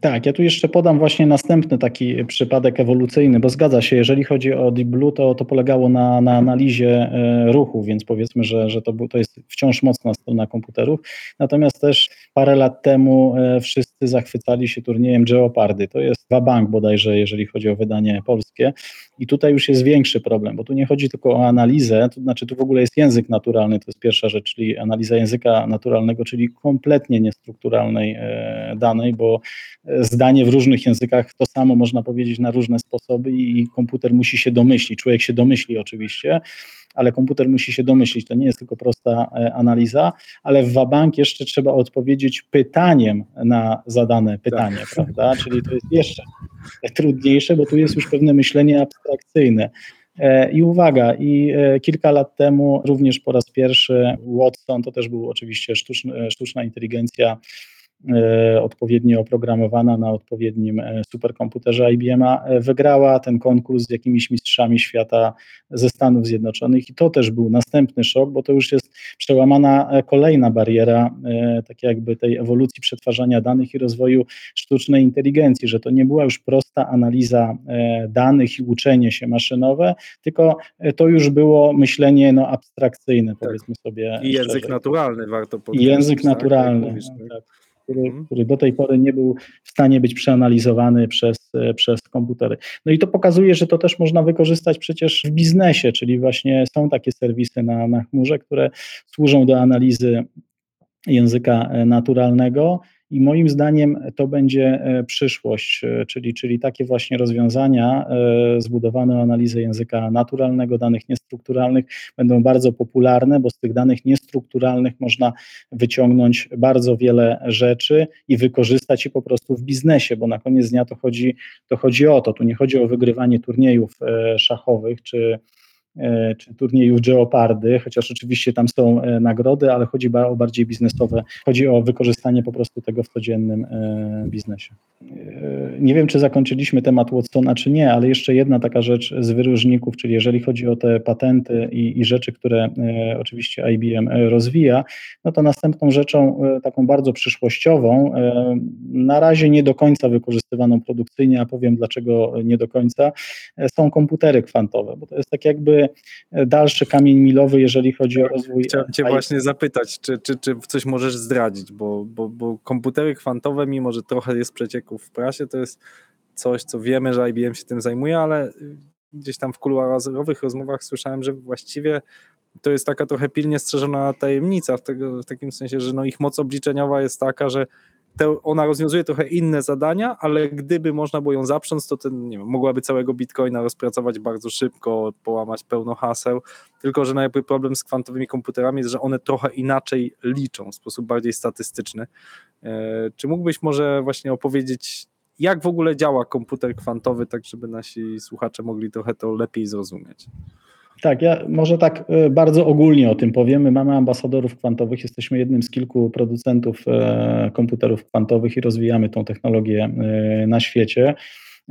Tak, ja tu jeszcze podam właśnie następny taki przypadek ewolucyjny, bo zgadza się, jeżeli chodzi o Deep Blue, to, to polegało na, na analizie e, ruchu, więc powiedzmy, że, że to, to jest wciąż mocna strona komputerów. Natomiast też parę lat temu e, wszyscy zachwycali się turniejem Geopardy. To jest bank bodajże, jeżeli chodzi o wydanie polskie. I tutaj już jest większy problem, bo tu nie chodzi tylko o analizę, to znaczy tu w ogóle jest język naturalny, to jest pierwsza rzecz, czyli analiza języka naturalnego, czyli kompletnie niestrukturalnej e, danej, bo zdanie w różnych językach to samo można powiedzieć na różne sposoby i komputer musi się domyślić, człowiek się domyśli oczywiście, ale komputer musi się domyślić. To nie jest tylko prosta e, analiza, ale w Wabank jeszcze trzeba odpowiedzieć pytaniem na zadane pytanie, tak. prawda? Czyli to jest jeszcze trudniejsze, bo tu jest już pewne myślenie abstrakcyjne. E, I uwaga, i e, kilka lat temu również po raz pierwszy Watson, to też był oczywiście sztuczny, sztuczna inteligencja odpowiednio oprogramowana na odpowiednim e, superkomputerze IBM e, wygrała ten konkurs z jakimiś mistrzami świata ze Stanów Zjednoczonych i to też był następny szok, bo to już jest przełamana kolejna bariera tak jakby tej ewolucji przetwarzania danych i rozwoju sztucznej inteligencji, że to nie była już prosta analiza danych i uczenie się maszynowe, tylko to już było myślenie no, abstrakcyjne, tak. powiedzmy sobie. I język szczerze. naturalny warto powiedzieć. I język tak? naturalny. Tak, tak mhm. Który do tej pory nie był w stanie być przeanalizowany przez, e, przez komputery. No i to pokazuje, że to też można wykorzystać przecież w biznesie, czyli właśnie są takie serwisy na, na chmurze, które służą do analizy języka e, naturalnego i moim zdaniem to będzie e, przyszłość, e, czyli, czyli takie właśnie rozwiązania e, zbudowane o analizę języka naturalnego, danych niestrukturalnych będą bardzo popularne, bo z tych danych niestrukturalnych można wyciągnąć bardzo wiele rzeczy i wykorzystać je po prostu w biznesie, bo na koniec dnia to chodzi, to chodzi o to. Tu nie chodzi o wygrywanie turniejów szachowych czy czy turniejów Geopardy, chociaż oczywiście tam są e, nagrody, ale chodzi o bardziej biznesowe, chodzi o wykorzystanie po prostu tego w codziennym e, biznesie. Nie wiem, czy zakończyliśmy temat Watsona, czy nie, ale jeszcze jedna taka rzecz z wyróżników, czyli jeżeli chodzi o te patenty i, i rzeczy, które oczywiście IBM rozwija, no to następną rzeczą taką bardzo przyszłościową, na razie nie do końca wykorzystywaną produkcyjnie, a powiem dlaczego nie do końca, są komputery kwantowe, bo to jest tak jakby dalszy kamień milowy, jeżeli chodzi o rozwój. Chciałem Cię właśnie zapytać, czy, czy, czy coś możesz zdradzić, bo, bo, bo komputery kwantowe, mimo że trochę jest przecieków w prasie, to jest coś, co wiemy, że IBM się tym zajmuje, ale gdzieś tam w kuluarowych rozmowach słyszałem, że właściwie to jest taka trochę pilnie strzeżona tajemnica, w, tego, w takim sensie, że no ich moc obliczeniowa jest taka, że te, ona rozwiązuje trochę inne zadania, ale gdyby można było ją zaprząc, to ten, nie wiem, mogłaby całego bitcoina rozpracować bardzo szybko, połamać pełno haseł, tylko że najpierw problem z kwantowymi komputerami jest, że one trochę inaczej liczą, w sposób bardziej statystyczny. E, czy mógłbyś może właśnie opowiedzieć, jak w ogóle działa komputer kwantowy, tak żeby nasi słuchacze mogli trochę to lepiej zrozumieć? Tak, ja może tak e, bardzo ogólnie o tym powiemy. Mamy ambasadorów kwantowych, jesteśmy jednym z kilku producentów e, komputerów kwantowych i rozwijamy tą technologię e, na świecie.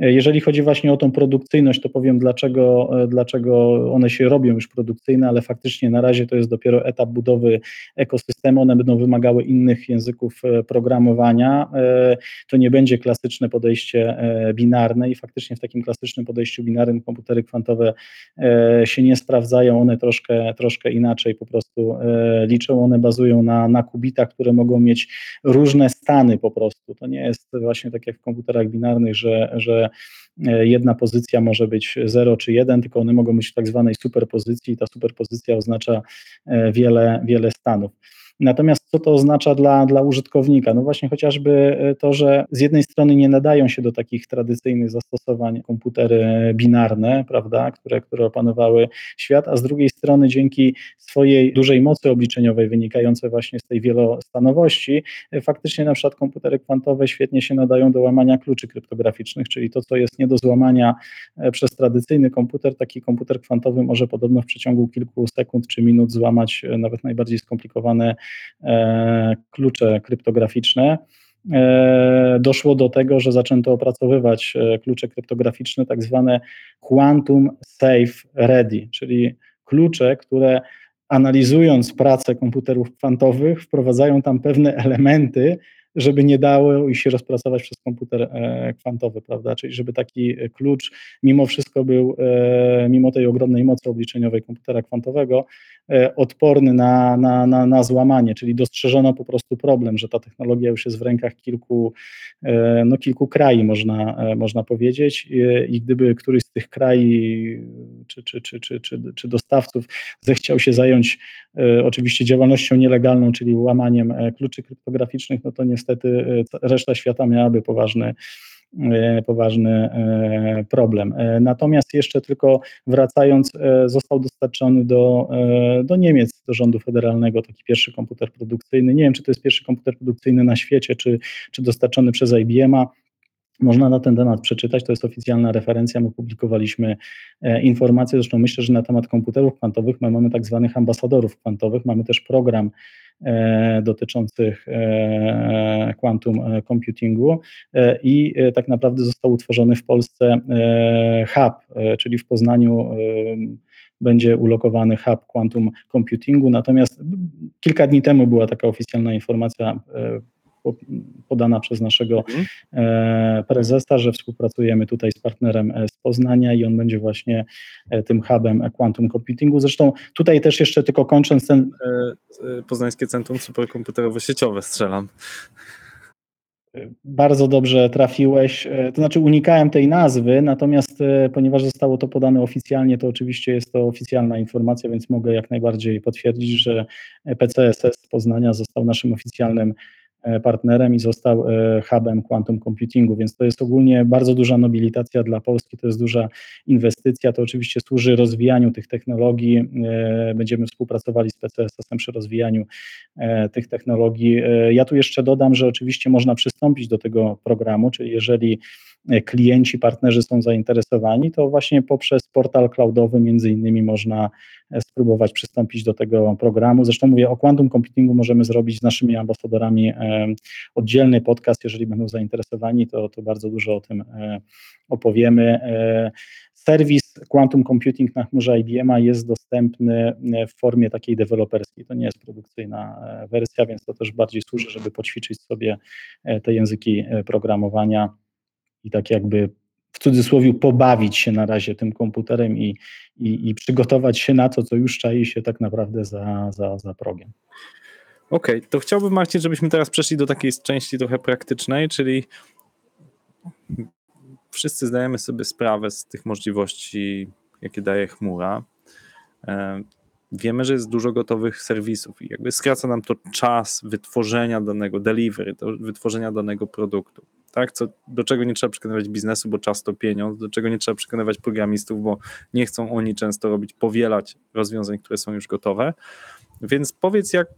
Jeżeli chodzi właśnie o tą produkcyjność, to powiem, dlaczego, dlaczego one się robią już produkcyjne, ale faktycznie na razie to jest dopiero etap budowy ekosystemu. One będą wymagały innych języków programowania. To nie będzie klasyczne podejście binarne i faktycznie w takim klasycznym podejściu binarnym komputery kwantowe się nie sprawdzają. One troszkę, troszkę inaczej po prostu liczą. One bazują na, na kubitach, które mogą mieć różne stany po prostu. To nie jest właśnie tak jak w komputerach binarnych, że, że e, jedna pozycja może być 0 czy 1, tylko one mogą być w tak zwanej superpozycji i ta superpozycja oznacza e, wiele, wiele stanów. Natomiast co to oznacza dla, dla użytkownika? No właśnie chociażby e, to, że z jednej strony nie nadają się do takich tradycyjnych zastosowań komputery binarne, prawda, które, które opanowały świat, a z drugiej strony dzięki swojej dużej mocy obliczeniowej wynikającej właśnie z tej wielostanowości, e, faktycznie na przykład komputery kwantowe świetnie się nadają do łamania kluczy kryptograficznych, czyli to, co jest nie do złamania e, przez tradycyjny komputer, taki komputer kwantowy może podobno w przeciągu kilku sekund czy minut złamać nawet najbardziej skomplikowane klucze kryptograficzne, e, doszło do tego, że zaczęto opracowywać e, klucze kryptograficzne, tak zwane quantum safe ready, czyli klucze, które analizując pracę komputerów kwantowych, wprowadzają tam pewne elementy, żeby nie dało i się rozpracować przez komputer e, kwantowy, prawda? Czyli żeby taki klucz mimo wszystko był, e, mimo tej ogromnej mocy obliczeniowej komputera kwantowego, e, odporny na, na, na, na złamanie, czyli dostrzeżono po prostu problem, że ta technologia już jest w rękach kilku, no kilku krajów, można, można powiedzieć i gdyby któryś z tych krajów czy, czy, czy, czy, czy, czy dostawców zechciał się zająć oczywiście działalnością nielegalną, czyli łamaniem kluczy kryptograficznych, no to nie niestety e, reszta świata miałaby poważny, e, poważny e, problem. Natomiast jeszcze tylko wracając, został dostarczony do, do Niemiec, do rządu federalnego taki pierwszy komputer produkcyjny. Nie wiem, czy to jest pierwszy komputer produkcyjny na świecie, czy, czy dostarczony przez IBM-a. Można na ten temat przeczytać, to jest oficjalna referencja. My publikowaliśmy informacje, zresztą myślę, że na temat komputerów kwantowych my mamy tak zwanych ambasadorów kwantowych, mamy też program dotyczących e, quantum e, computingu. I tak naprawdę został utworzony w Polsce hub, czyli w Poznaniu będzie ulokowany hub quantum computingu, natomiast kilka dni temu była taka oficjalna informacja podana przez naszego mhm. e, prezesa, że współpracujemy tutaj z partnerem e, z Poznania i on będzie właśnie e, tym hubem quantum computingu. Zresztą tutaj też jeszcze tylko kończąc ten... Poznańskie Centrum Superkomputerowo-Sieciowe strzelam. Bardzo dobrze trafiłeś. To znaczy, unikałem tej nazwy, natomiast ponieważ zostało to podane oficjalnie, to oczywiście jest to oficjalna informacja, więc mogę jak najbardziej potwierdzić, że PCSS z Poznania został naszym oficjalnym partnerem i został e, hubem quantum computingu, więc to jest ogólnie bardzo duża nobilitacja dla Polski, to jest duża inwestycja, to oczywiście służy rozwijaniu tych technologii, e, będziemy współpracowali z PCSS-em przy rozwijaniu tych technologii. Ja tu jeszcze dodam, że oczywiście można przystąpić do tego programu, czyli jeżeli klienci, partnerzy są zainteresowani, to właśnie poprzez portal cloudowy między innymi można e, spróbować przystąpić do tego programu. Zresztą mówię o quantum computingu możemy zrobić z naszymi ambasadorami e, oddzielny podcast, jeżeli będą zainteresowani, to, to bardzo dużo o tym e, opowiemy. Serwis Quantum Computing na chmurze IBM jest dostępny w formie takiej deweloperskiej. To nie jest produkcyjna wersja, więc to też bardziej służy, żeby poćwiczyć sobie te języki programowania i tak jakby w cudzysłowie pobawić się na razie tym komputerem i, i, i przygotować się na to, co już czai się tak naprawdę za, za, za progiem. Okej, okay, to chciałbym Marcin, żebyśmy teraz przeszli do takiej części trochę praktycznej, czyli wszyscy zdajemy sobie sprawę z tych możliwości, jakie daje chmura. E, wiemy, że jest dużo gotowych serwisów i jakby skraca nam to czas wytworzenia danego delivery, wytworzenia danego produktu tak? Co, do czego nie trzeba przekonywać biznesu, bo czas to pieniądz, do czego nie trzeba przekonywać programistów, bo nie chcą oni często robić, powielać rozwiązań, które są już gotowe. Więc powiedz, jak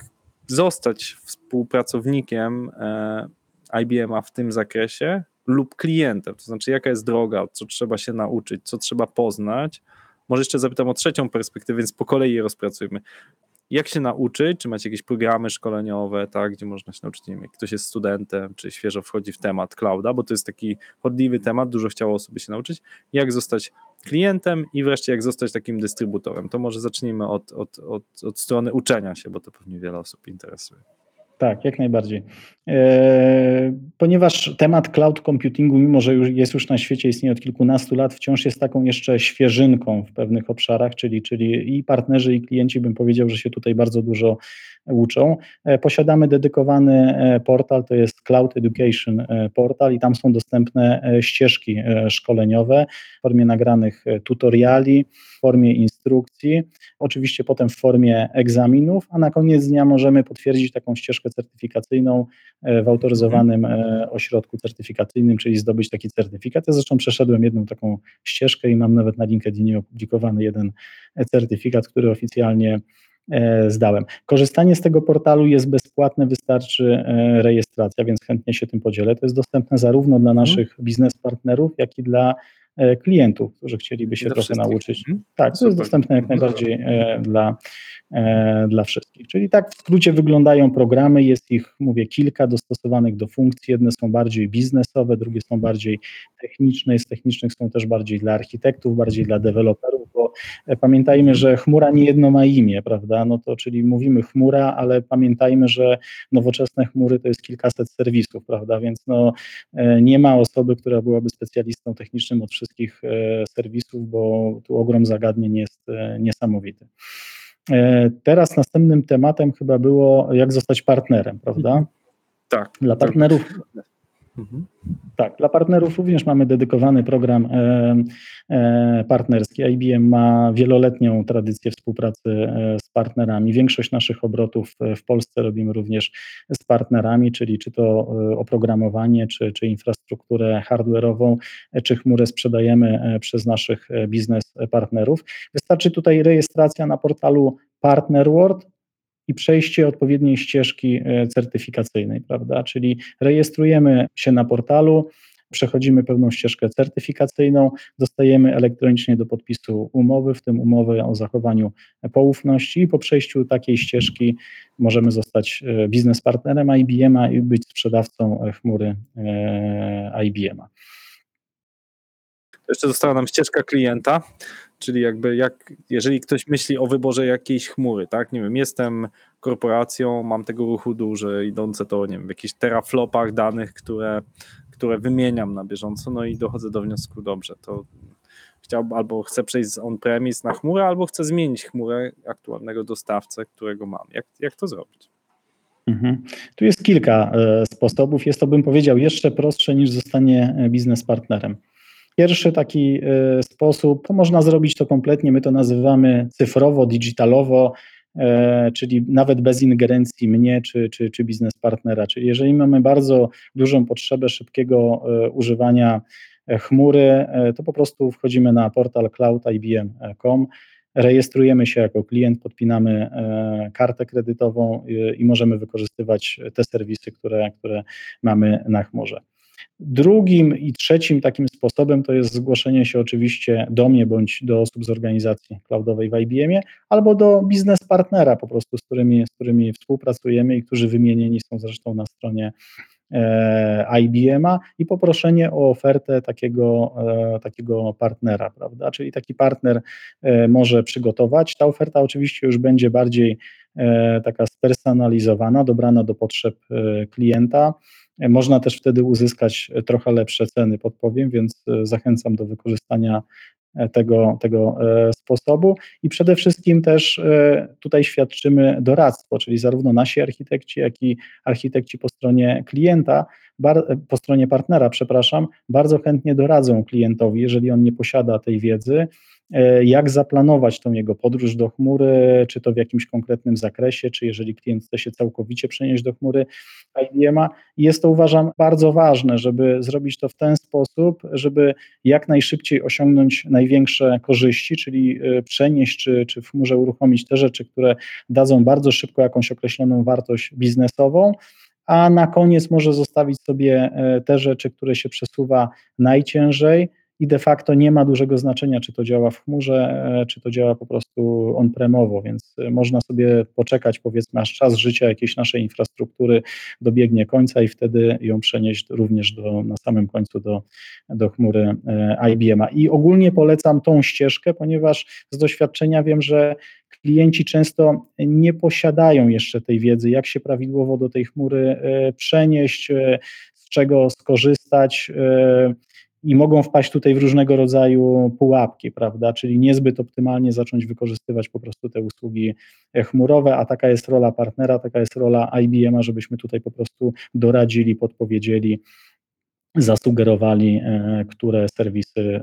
zostać współpracownikiem e, IBM-a w tym zakresie lub klientem, to znaczy jaka jest droga, co trzeba się nauczyć, co trzeba poznać. Może jeszcze zapytam o trzecią perspektywę, więc po kolei je rozpracujmy. jak się nauczyć, czy macie jakieś programy szkoleniowe, tak, gdzie można się nauczyć, nie wiem, jak ktoś jest studentem, czy świeżo wchodzi w temat clouda, bo to jest taki chodliwy temat, dużo chciało osób się nauczyć, jak zostać klientem i wreszcie jak zostać takim dystrybutorem. To może zacznijmy od, od, od, od strony uczenia się, bo to pewnie wiele osób interesuje. Tak, jak najbardziej. E, ponieważ temat cloud computingu, mimo że już jest już na świecie, istnieje od kilkunastu lat, wciąż jest taką jeszcze świeżynką w pewnych obszarach, czyli, czyli i partnerzy, i klienci, bym powiedział, że się tutaj bardzo dużo uczą. E, posiadamy dedykowany e, portal, to jest Cloud Education Portal i tam są dostępne ścieżki szkoleniowe w formie nagranych tutoriali, w formie instrukcji, oczywiście potem w formie egzaminów, a na koniec dnia możemy potwierdzić taką ścieżkę certyfikacyjną w autoryzowanym e, ośrodku certyfikacyjnym, czyli zdobyć taki certyfikat. Ja zresztą przeszedłem jedną taką ścieżkę i mam nawet na LinkedInie opublikowany jeden certyfikat, który oficjalnie e, zdałem. Korzystanie z tego portalu jest bezpłatne, wystarczy e, rejestracja, więc chętnie się tym podzielę. To jest dostępne zarówno dla mhm. naszych biznes partnerów, jak i dla klientów, którzy chcieliby się trochę nauczyć. Mhm. Tak, to jest dostępne jak najbardziej dla E, dla wszystkich. Czyli tak w skrócie wyglądają programy, jest ich, mówię, kilka dostosowanych do funkcji. Jedne są bardziej biznesowe, drugie są bardziej techniczne. Z technicznych są też bardziej dla architektów, bardziej dla deweloperów, bo e, pamiętajmy, że chmura nie jedno ma imię, prawda? No to czyli mówimy chmura, ale pamiętajmy, że nowoczesne chmury to jest kilkaset serwisów, prawda? Więc no, e, nie ma osoby, która byłaby specjalistą technicznym od wszystkich serwisów, bo tu ogrom zagadnień jest niesamowity. E, teraz następnym tematem chyba było, jak zostać partnerem, prawda? Tak. Dla partnerów. Mhm. Tak, dla partnerów również mamy dedykowany program e, e, partnerski. IBM ma wieloletnią tradycję współpracy e, z partnerami. Większość naszych obrotów w Polsce robimy również z partnerami, czyli czy to oprogramowanie, czy, czy infrastrukturę hardware'ową, czy chmurę sprzedajemy przez naszych biznes partnerów. Wystarczy tutaj rejestracja na portalu Partner World i przejście odpowiedniej ścieżki e, certyfikacyjnej, prawda? Czyli rejestrujemy się na portalu, przechodzimy pewną ścieżkę certyfikacyjną, dostajemy elektronicznie do podpisu umowy, w tym umowę o zachowaniu poufności i po przejściu takiej ścieżki możemy zostać e, biznespartnerem IBM-a i być sprzedawcą e, chmury IBM-a. Jeszcze została nam ścieżka klienta, czyli jakby jak, jeżeli ktoś myśli o wyborze jakiejś chmury, tak, nie wiem, jestem korporacją, mam tego ruchu duży, idące to, nie wiem, w jakichś teraflopach danych, które, które wymieniam na bieżąco, no i dochodzę do wniosku, dobrze, to chciałbym albo chcę przejść z on-premise na chmurę, albo chcę zmienić chmurę aktualnego dostawcę, którego mam. Jak, jak to zrobić? Mhm. Tu jest kilka e, sposobów. Jest to, bym powiedział, jeszcze prostsze niż zostanie biznes partnerem. Pierwszy taki e, sposób, można zrobić to kompletnie, my to nazywamy cyfrowo, digitalowo, e, czyli nawet bez ingerencji mnie czy, czy, czy biznes partnera. Czyli jeżeli mamy bardzo dużą potrzebę szybkiego e, używania chmury, to po prostu wchodzimy na portal cloudibm.com, rejestrujemy się jako klient, podpinamy kartę kredytową i możemy wykorzystywać te serwisy, które, które mamy na chmurze. Drugim i trzecim takim sposobem to jest zgłoszenie się oczywiście do mnie bądź do osób z organizacji cloudowej w IBM-ie albo do biznes partnera po prostu, z którymi, z którymi współpracujemy i którzy wymienieni są zresztą na stronie e, IBM-a i poproszenie o ofertę takiego, e, takiego partnera, prawda? Czyli taki partner e, może przygotować. Ta oferta oczywiście już będzie bardziej taka spersonalizowana, dobrana do potrzeb klienta można też wtedy uzyskać trochę lepsze ceny, podpowiem, więc e, zachęcam do wykorzystania e, tego, tego e, sposobu. I przede wszystkim też tutaj świadczymy doradztwo, czyli zarówno nasi architekci, jak i architekci po stronie klienta, po stronie partnera, przepraszam, bardzo chętnie doradzą klientowi, jeżeli on nie posiada tej wiedzy, E, jak zaplanować tą jego podróż do chmury, czy to w jakimś konkretnym zakresie, czy jeżeli klient chce się całkowicie przenieść do chmury IBM-a. Jest to uważam bardzo ważne, żeby zrobić to w ten sposób, żeby jak najszybciej osiągnąć największe korzyści, czyli e, przenieść czy, czy w chmurze uruchomić te rzeczy, które dadzą bardzo szybko jakąś określoną wartość biznesową, a na koniec może zostawić sobie e, te rzeczy, które się przesuwa najciężej, i de facto nie ma dużego znaczenia, czy to działa w chmurze, czy to działa po prostu on-premowo, więc można sobie poczekać, powiedzmy, aż czas życia jakiejś naszej infrastruktury dobiegnie końca i wtedy ją przenieść również do, na samym końcu do, do chmury IBM-a. I ogólnie polecam tą ścieżkę, ponieważ z doświadczenia wiem, że klienci często nie posiadają jeszcze tej wiedzy, jak się prawidłowo do tej chmury e, przenieść, e, z czego skorzystać e, i mogą wpaść tutaj w różnego rodzaju pułapki, prawda? Czyli niezbyt optymalnie zacząć wykorzystywać po prostu te usługi chmurowe, a taka jest rola partnera, taka jest rola IBM-a, żebyśmy tutaj po prostu doradzili, podpowiedzieli, zasugerowali, które serwisy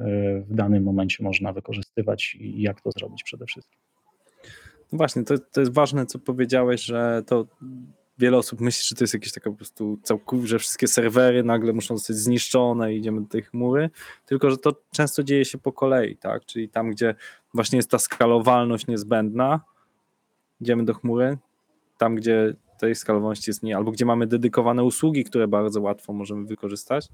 w danym momencie można wykorzystywać i jak to zrobić przede wszystkim. No właśnie, to, to jest ważne, co powiedziałeś, że to wiele osób myśli, że to jest jakieś takie po prostu całkowicie, że wszystkie serwery nagle muszą zostać zniszczone i idziemy do tej chmury, tylko że to często dzieje się po kolei, tak? Czyli tam, gdzie właśnie jest ta skalowalność niezbędna, idziemy do chmury, tam, gdzie tej skalowalności jest nie, albo gdzie mamy dedykowane usługi, które bardzo łatwo możemy wykorzystać,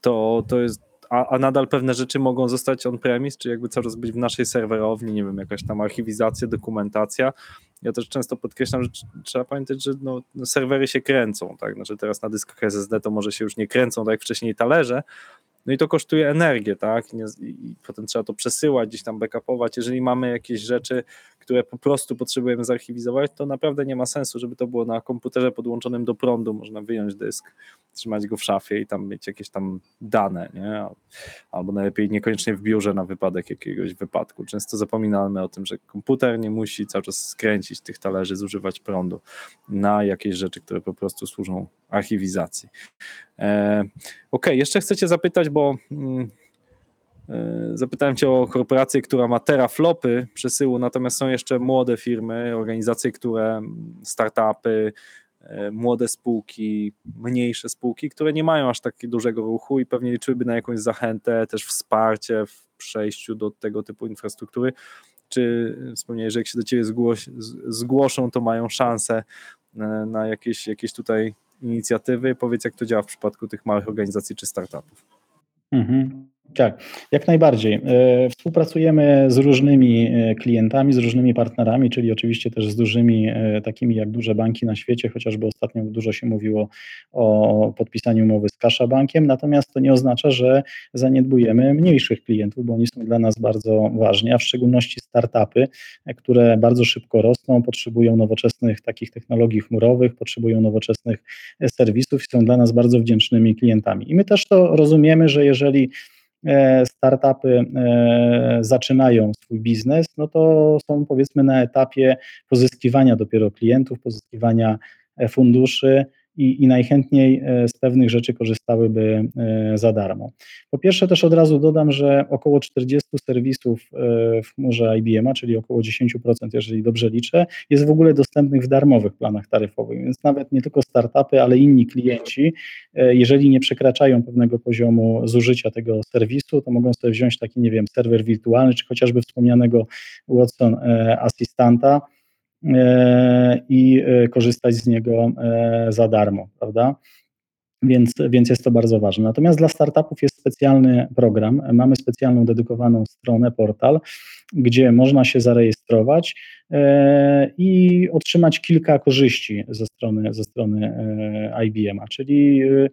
to, to jest a, a nadal pewne rzeczy mogą zostać on-premise, czy jakby czas być w naszej serwerowni, nie wiem, jakaś tam archiwizacja, dokumentacja. Ja też często podkreślam, że trzeba pamiętać, że no, serwery się kręcą, tak, znaczy teraz na dyskach SSD to może się już nie kręcą tak jak wcześniej talerze, no i to kosztuje energię, tak? I, nie, I, potem trzeba to przesyłać, gdzieś tam backupować. Jeżeli mamy jakieś rzeczy, które po prostu potrzebujemy zarchiwizować, to naprawdę nie ma sensu, żeby to było na komputerze podłączonym do prądu. Można wyjąć dysk, trzymać go w szafie i tam mieć jakieś tam dane, nie? Albo najlepiej niekoniecznie w biurze na wypadek jakiegoś wypadku. Często zapominamy o tym, że komputer nie musi cały czas skręcić tych talerzy, zużywać prądu na jakieś rzeczy, które po prostu służą archiwizacji. E, ok, jeszcze chcecie zapytać, bo mm, e, zapytałem Cię o korporację, która ma teraflopy przesyłu, natomiast są jeszcze młode firmy, organizacje, które, startupy, e, młode spółki, mniejsze spółki, które nie mają aż takiego dużego ruchu i pewnie liczyłyby na jakąś zachętę, też wsparcie w przejściu do tego typu infrastruktury. Czy wspomniałeś, że jak się do Ciebie zgłoszą, to mają szansę na jakieś, jakieś tutaj inicjatywy. Powiedz, jak to działa w przypadku tych małych organizacji czy startupów. Mhm. Tak, jak najbardziej. E, współpracujemy z różnymi e, klientami, z różnymi partnerami, czyli oczywiście też z dużymi, e, takimi jak duże banki na świecie, chociażby ostatnio dużo się mówiło o podpisaniu umowy z Kasza Bankiem, natomiast to nie oznacza, że zaniedbujemy mniejszych klientów, bo oni są dla nas bardzo ważni, a w szczególności startupy, które bardzo szybko rosną, potrzebują nowoczesnych takich technologii chmurowych, potrzebują nowoczesnych serwisów i są dla nas bardzo wdzięcznymi klientami. I my też to rozumiemy, że jeżeli startupy e, zaczynają swój biznes, no to są powiedzmy na etapie pozyskiwania dopiero klientów, pozyskiwania e, funduszy, i, i najchętniej e, z pewnych rzeczy korzystałyby e, za darmo. Po pierwsze też od razu dodam, że około 40 serwisów e, w chmurze IBM, czyli około 10%, jeżeli dobrze liczę, jest w ogóle dostępnych w darmowych planach taryfowych, więc nawet nie tylko startupy, ale inni klienci, jeżeli nie przekraczają pewnego poziomu zużycia tego serwisu, to mogą sobie wziąć taki, nie wiem, serwer wirtualny, czy chociażby wspomnianego Watson Assistanta, E, i e, korzystać z niego e, za darmo, prawda? Więc, więc jest to bardzo ważne. Natomiast dla startupów jest specjalny program. Mamy specjalną dedykowaną stronę, portal, gdzie można się zarejestrować i otrzymać kilka korzyści ze strony, ze strony IBM-a, czyli E,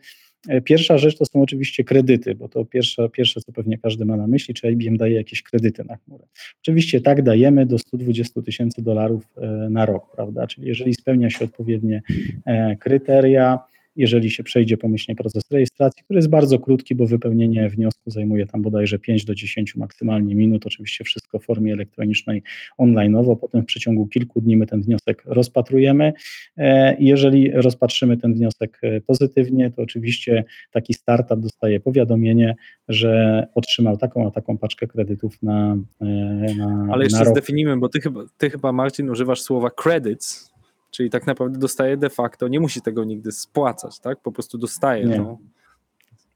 pierwsza rzecz to są oczywiście kredyty, bo to pierwsze, pierwsze, co pewnie każdy ma na myśli, czy IBM daje jakieś kredyty na chmurę. Oczywiście tak, dajemy do 120 tysięcy dolarów e, na rok, prawda? Czyli jeżeli spełnia się odpowiednie e, kryteria, jeżeli się przejdzie pomyślnie proces rejestracji, który jest bardzo krótki, bo wypełnienie wniosku zajmuje tam bodajże 5 do 10 maksymalnie minut, oczywiście wszystko w formie elektronicznej online'owo, potem w przeciągu kilku dni my ten wniosek rozpatrujemy. E, jeżeli rozpatrzymy ten wniosek e, pozytywnie, to oczywiście taki startup dostaje powiadomienie, że otrzymał taką a taką paczkę kredytów na, e, na Ale jeszcze na zdefiniujmy, bo ty chyba, ty chyba Marcin używasz słowa credits, Czyli tak naprawdę dostaje de facto, nie musi tego nigdy spłacać, tak? Po prostu dostaje nie. to.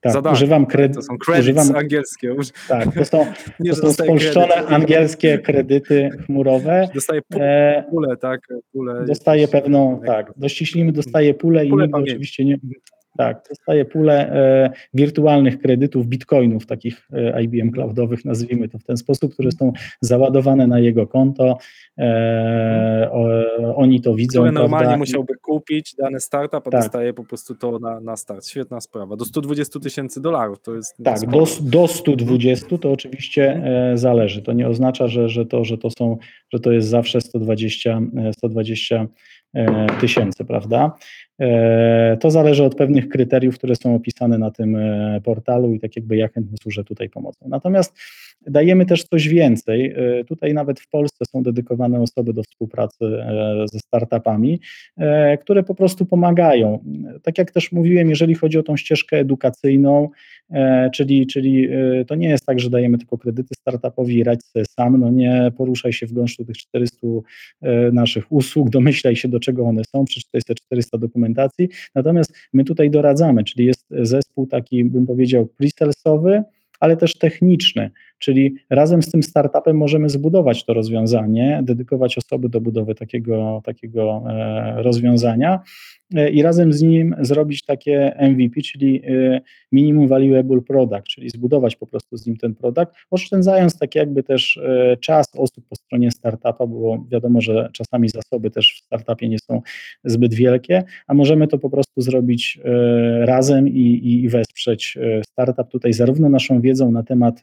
Tak, Zadanie, używam kredytów. To są credits używam, angielskie. Tak, to są, nie, to są spolszczone kredyt. angielskie kredyty chmurowe. Dostaje pulę, pulę tak? Pulę dostaje pewną, tak, dościślimy, dostaje pulę i nigdy oczywiście nie, Tak, dostaje pulę e, wirtualnych kredytów, bitcoinów, takich e, IBM cloudowych, nazwijmy to w ten sposób, które są załadowane na jego konto. E, o, oni to widzą. Które prawda? normalnie musiałby kupić dany startup, a Tak. dostaje po prostu to na, na start. Świetna sprawa. Do 120 tysięcy dolarów to jest. Tak, do, do 120 to oczywiście e, zależy. To nie oznacza, że, że, to, że to są, że to jest zawsze 120, e, 120 e, tysięcy, prawda? E, To zależy od pewnych kryteriów, które są opisane na tym e, portalu i tak jakby ja chętnie służę tutaj pomocą. Natomiast dajemy też coś więcej. E, Tutaj nawet w Polsce są dedykowane osoby do współpracy e, ze startupami, e, które po prostu pomagają. Tak jak też mówiłem, jeżeli chodzi o tą ścieżkę edukacyjną, E, czyli, czyli to nie jest tak, że dajemy tylko kredyty startupowi i radź sobie sam, no nie poruszaj się w gąszczu tych 400 e, naszych usług, domyślaj się do czego one są, przeczytaj sobie 400 dokumentacji, natomiast my tutaj doradzamy, czyli jest zespół taki, bym powiedział, pre-salesowy, ale też techniczny, czyli razem z tym startupem możemy zbudować to rozwiązanie, dedykować osoby do budowy takiego, takiego e, rozwiązania e, i razem z nim zrobić takie MVP, czyli e, minimum valuable product, czyli zbudować po prostu z nim ten produkt, oszczędzając tak jakby też czas osób po stronie startupa, bo wiadomo, że czasami zasoby też w startupie nie są zbyt wielkie, a możemy to po prostu zrobić razem i, i wesprzeć startup. Tutaj zarówno naszą wiedzą na temat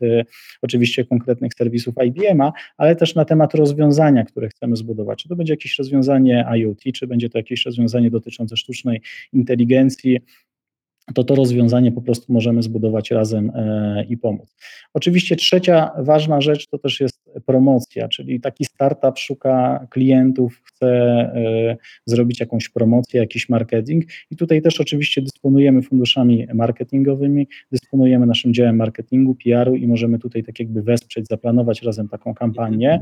oczywiście konkretnych serwisów IBM-a, ale też na temat rozwiązania, które chcemy zbudować. Czy to będzie jakieś rozwiązanie IoT, czy będzie to jakieś rozwiązanie dotyczące sztucznej inteligencji, to to rozwiązanie po prostu możemy zbudować razem e, i pomóc. Oczywiście trzecia ważna rzecz to też jest promocja, czyli taki startup szuka klientów, chce e, zrobić jakąś promocję, jakiś marketing i tutaj też oczywiście dysponujemy funduszami marketingowymi, dysponujemy naszym działem marketingu, PR-u i możemy tutaj tak jakby wesprzeć, zaplanować razem taką kampanię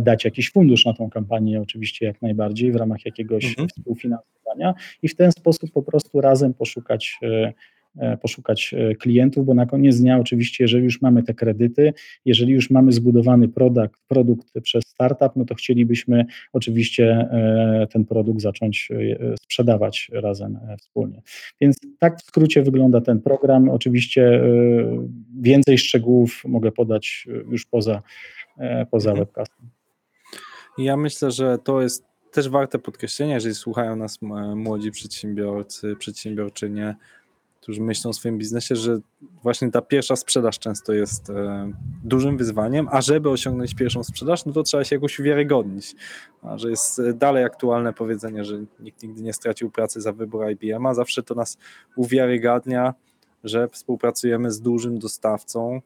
dać jakiś fundusz na tą kampanię, oczywiście jak najbardziej w ramach jakiegoś Mhm. współfinansowania i w ten sposób po prostu razem poszukać, e, e, poszukać e, klientów, bo na koniec dnia oczywiście, jeżeli już mamy te kredyty, jeżeli już mamy zbudowany produkt, produkt przez startup, no to chcielibyśmy oczywiście e, ten produkt zacząć e, sprzedawać razem e, wspólnie. Więc tak w skrócie wygląda ten program. Oczywiście e, więcej szczegółów mogę podać e, już poza, e, poza Mhm. webcastem. Ja myślę, że to jest też warte podkreślenia, jeżeli słuchają nas młodzi przedsiębiorcy, przedsiębiorczynie, którzy myślą o swoim biznesie, że właśnie ta pierwsza sprzedaż często jest e, dużym wyzwaniem, a żeby osiągnąć pierwszą sprzedaż, no to trzeba się jakoś uwiarygodnić. A że jest e, dalej aktualne powiedzenie, że nikt nigdy nie stracił pracy za wybór IBM, a zawsze to nas uwiarygadnia, że współpracujemy z dużym dostawcą,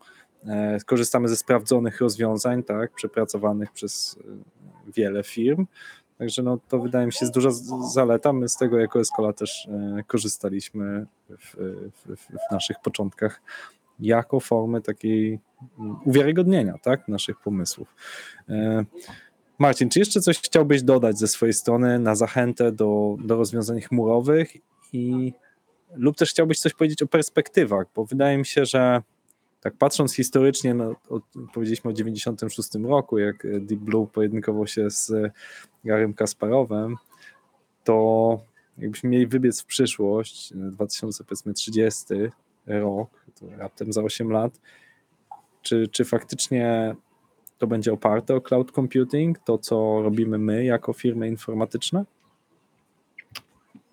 e, korzystamy ze sprawdzonych rozwiązań, tak, przepracowanych przez wiele firm. Także no, to wydaje mi się jest duża zaleta. My z tego jako Escola też e, korzystaliśmy w, w, w naszych początkach jako formy takiej mm, uwiarygodnienia tak, naszych pomysłów. E, Marcin, czy jeszcze coś chciałbyś dodać ze swojej strony na zachętę do, do rozwiązań chmurowych i lub też chciałbyś coś powiedzieć o perspektywach, bo wydaje mi się, że tak patrząc historycznie, no, od, powiedzieliśmy o 96 roku, jak e, Deep Blue pojedynkował się z e, Garym Kasparowem, to jakbyśmy mieli wybiec w przyszłość, e, 2030 rok, to raptem za 8 lat, czy, czy faktycznie to będzie oparte o cloud computing, to co robimy my jako firmy informatyczne?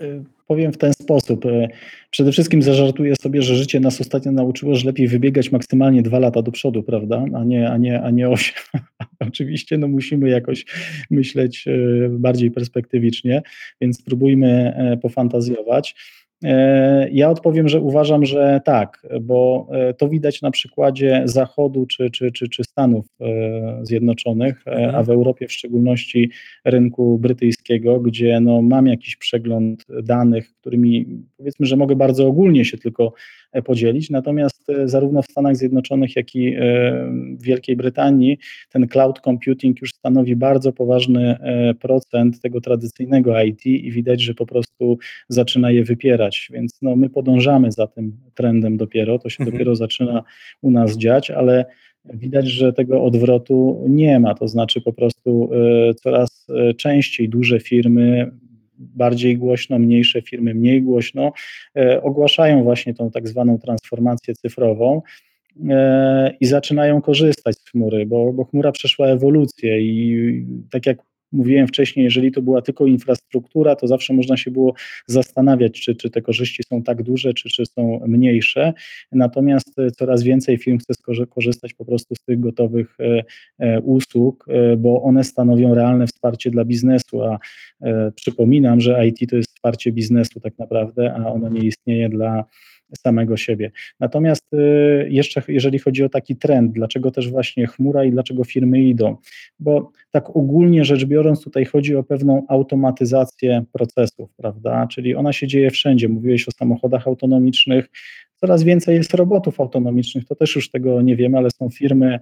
Y, Powiem w ten sposób. y, Przede wszystkim zażartuję sobie, że życie nas ostatnio nauczyło, że lepiej wybiegać maksymalnie dwa lata do przodu, prawda, a nie, a nie, a nie osiem. Oczywiście no musimy jakoś myśleć y, bardziej perspektywicznie, więc spróbujmy e, pofantazjować. E, Ja odpowiem, że uważam, że tak, bo e, to widać na przykładzie Zachodu czy, czy, czy, czy Stanów e, Zjednoczonych, Mhm. a w Europie w szczególności rynku brytyjskiego, gdzie no, mam jakiś przegląd danych, którymi powiedzmy, że mogę bardzo ogólnie się tylko podzielić, natomiast e, zarówno w Stanach Zjednoczonych, jak i e, w Wielkiej Brytanii ten cloud computing już stanowi bardzo poważny e, procent tego tradycyjnego IT i widać, że po prostu zaczyna je wypierać, więc no, my podążamy za tym trendem dopiero, to się Mhm. dopiero zaczyna u nas dziać, ale widać, że tego odwrotu nie ma, to znaczy po prostu coraz częściej duże firmy bardziej głośno, mniejsze firmy mniej głośno, ogłaszają właśnie tą tak zwaną transformację cyfrową i zaczynają korzystać z chmury, bo, bo chmura przeszła ewolucję i tak jak mówiłem wcześniej, jeżeli to była tylko infrastruktura, to zawsze można się było zastanawiać, czy, czy te korzyści są tak duże, czy, czy są mniejsze. Natomiast e, coraz więcej firm chce korzystać po prostu z tych gotowych e, e, usług, bo one stanowią realne wsparcie dla biznesu. A przypominam, że IT to jest wsparcie biznesu tak naprawdę, a ono nie istnieje dla samego siebie. Natomiast y, jeszcze jeżeli chodzi o taki trend, dlaczego też właśnie chmura i dlaczego firmy idą, bo tak ogólnie rzecz biorąc tutaj chodzi o pewną automatyzację procesów, prawda, czyli ona się dzieje wszędzie, mówiłeś o samochodach autonomicznych, coraz więcej jest robotów autonomicznych, to też już tego nie wiemy, ale są firmy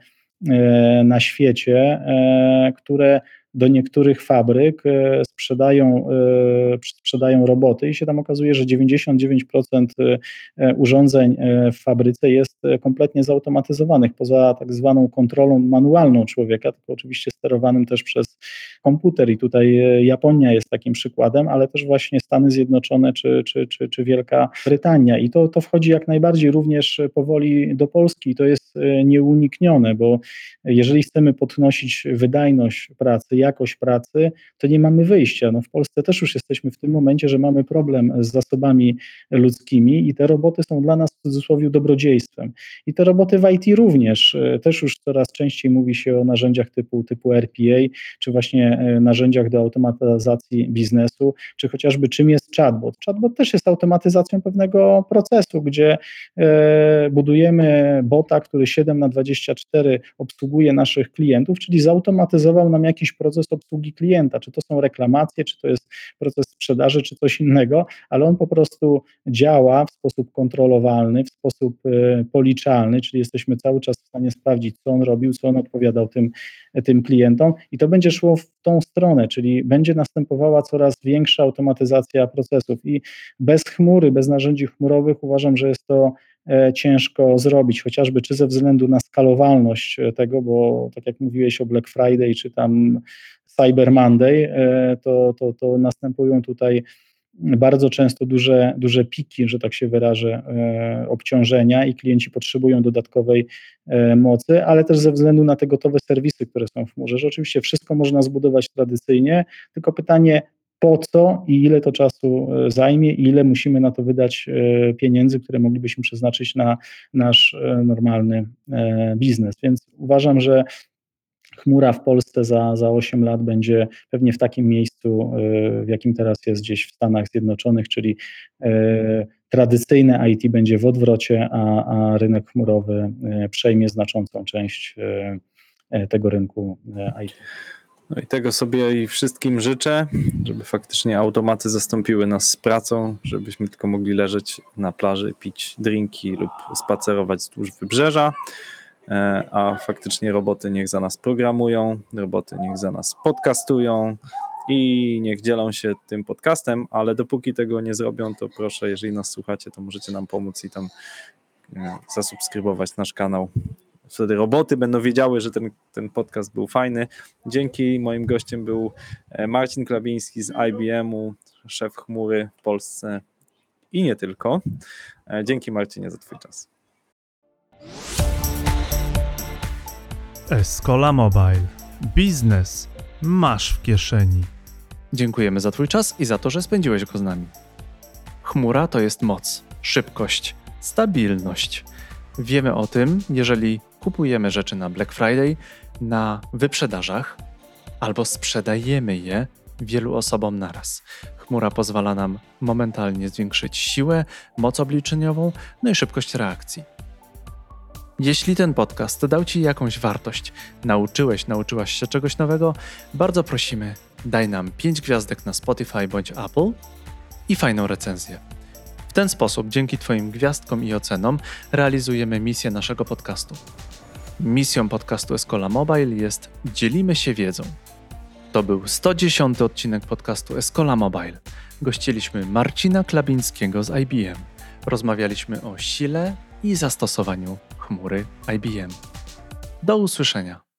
e, na świecie, e, które do niektórych fabryk e, sprzedają, e, sprzedają roboty i się tam okazuje, że 99% e, urządzeń w fabryce jest kompletnie zautomatyzowanych, poza tak zwaną kontrolą manualną człowieka, tylko oczywiście sterowanym też przez komputer. I tutaj Japonia jest takim przykładem, ale też właśnie Stany Zjednoczone czy, czy, czy, czy Wielka Brytania. I to, to wchodzi jak najbardziej również powoli do Polski. I to jest nieuniknione, bo jeżeli chcemy podnosić wydajność pracy, jakość pracy, to nie mamy wyjścia. No w Polsce też już jesteśmy w tym momencie, że mamy problem z zasobami ludzkimi i te roboty są dla nas w cudzysłowie dobrodziejstwem. I te roboty w IT również. E, też już coraz częściej mówi się o narzędziach typu, typu RPA, czy właśnie e, narzędziach do automatyzacji biznesu, czy chociażby czym jest chatbot. Chatbot też jest automatyzacją pewnego procesu, gdzie e, budujemy bota, który 7 na 24 obsługuje naszych klientów, czyli zautomatyzował nam jakiś proces proces obsługi klienta, czy to są reklamacje, czy to jest proces sprzedaży, czy coś innego, ale on po prostu działa w sposób kontrolowalny, w sposób y, policzalny, czyli jesteśmy cały czas w stanie sprawdzić, co on robił, co on odpowiadał tym, tym klientom i to będzie szło w tą stronę, czyli będzie następowała coraz większa automatyzacja procesów i bez chmury, bez narzędzi chmurowych uważam, że jest to ciężko zrobić, chociażby czy ze względu na skalowalność e, tego, bo tak jak mówiłeś o Black Friday czy tam Cyber Monday, e, to, to, to następują tutaj bardzo często duże, duże piki, że tak się wyrażę, obciążenia i klienci potrzebują dodatkowej mocy, ale też ze względu na te gotowe serwisy, które są w chmurze, że oczywiście wszystko można zbudować tradycyjnie, tylko pytanie, po co i ile to czasu e, zajmie i ile musimy na to wydać e, pieniędzy, które moglibyśmy przeznaczyć na nasz e, normalny biznes. Więc uważam, że chmura w Polsce za, za 8 lat będzie pewnie w takim miejscu, w jakim teraz jest gdzieś w Stanach Zjednoczonych, czyli tradycyjne IT będzie w odwrocie, a, a rynek chmurowy przejmie znaczącą część tego rynku IT. No i tego sobie i wszystkim życzę, żeby faktycznie automaty zastąpiły nas z pracą, żebyśmy tylko mogli leżeć na plaży, pić drinki lub spacerować wzdłuż wybrzeża, e, a faktycznie roboty niech za nas programują, roboty niech za nas podcastują i niech dzielą się tym podcastem, ale dopóki tego nie zrobią, to proszę, jeżeli nas słuchacie, to możecie nam pomóc i tam e, zasubskrybować nasz kanał wtedy roboty będą wiedziały, że ten, ten podcast był fajny. Dzięki moim gościem był e, Marcin Klabiński z IBM-u, szef chmury w Polsce i nie tylko. E, dzięki Marcinie za Twój czas. Escola Mobile. Biznes masz w kieszeni. Dziękujemy za Twój czas i za to, że spędziłeś go z nami. Chmura to jest moc, szybkość, stabilność. Wiemy o tym, jeżeli kupujemy rzeczy na Black Friday, na wyprzedażach albo sprzedajemy je wielu osobom naraz. Chmura pozwala nam momentalnie zwiększyć siłę, moc obliczeniową, no i szybkość reakcji. Jeśli ten podcast dał Ci jakąś wartość, nauczyłeś, nauczyłaś się czegoś nowego, bardzo prosimy, daj nam 5 gwiazdek na Spotify bądź Apple i fajną recenzję. W ten sposób, dzięki Twoim gwiazdkom i ocenom, realizujemy misję naszego podcastu. Misją podcastu Escola Mobile jest Dzielimy się wiedzą. To był 110 odcinek podcastu Escola Mobile. Gościliśmy Marcina Klabińskiego z IBM. Rozmawialiśmy o sile i zastosowaniu chmury IBM. Do usłyszenia.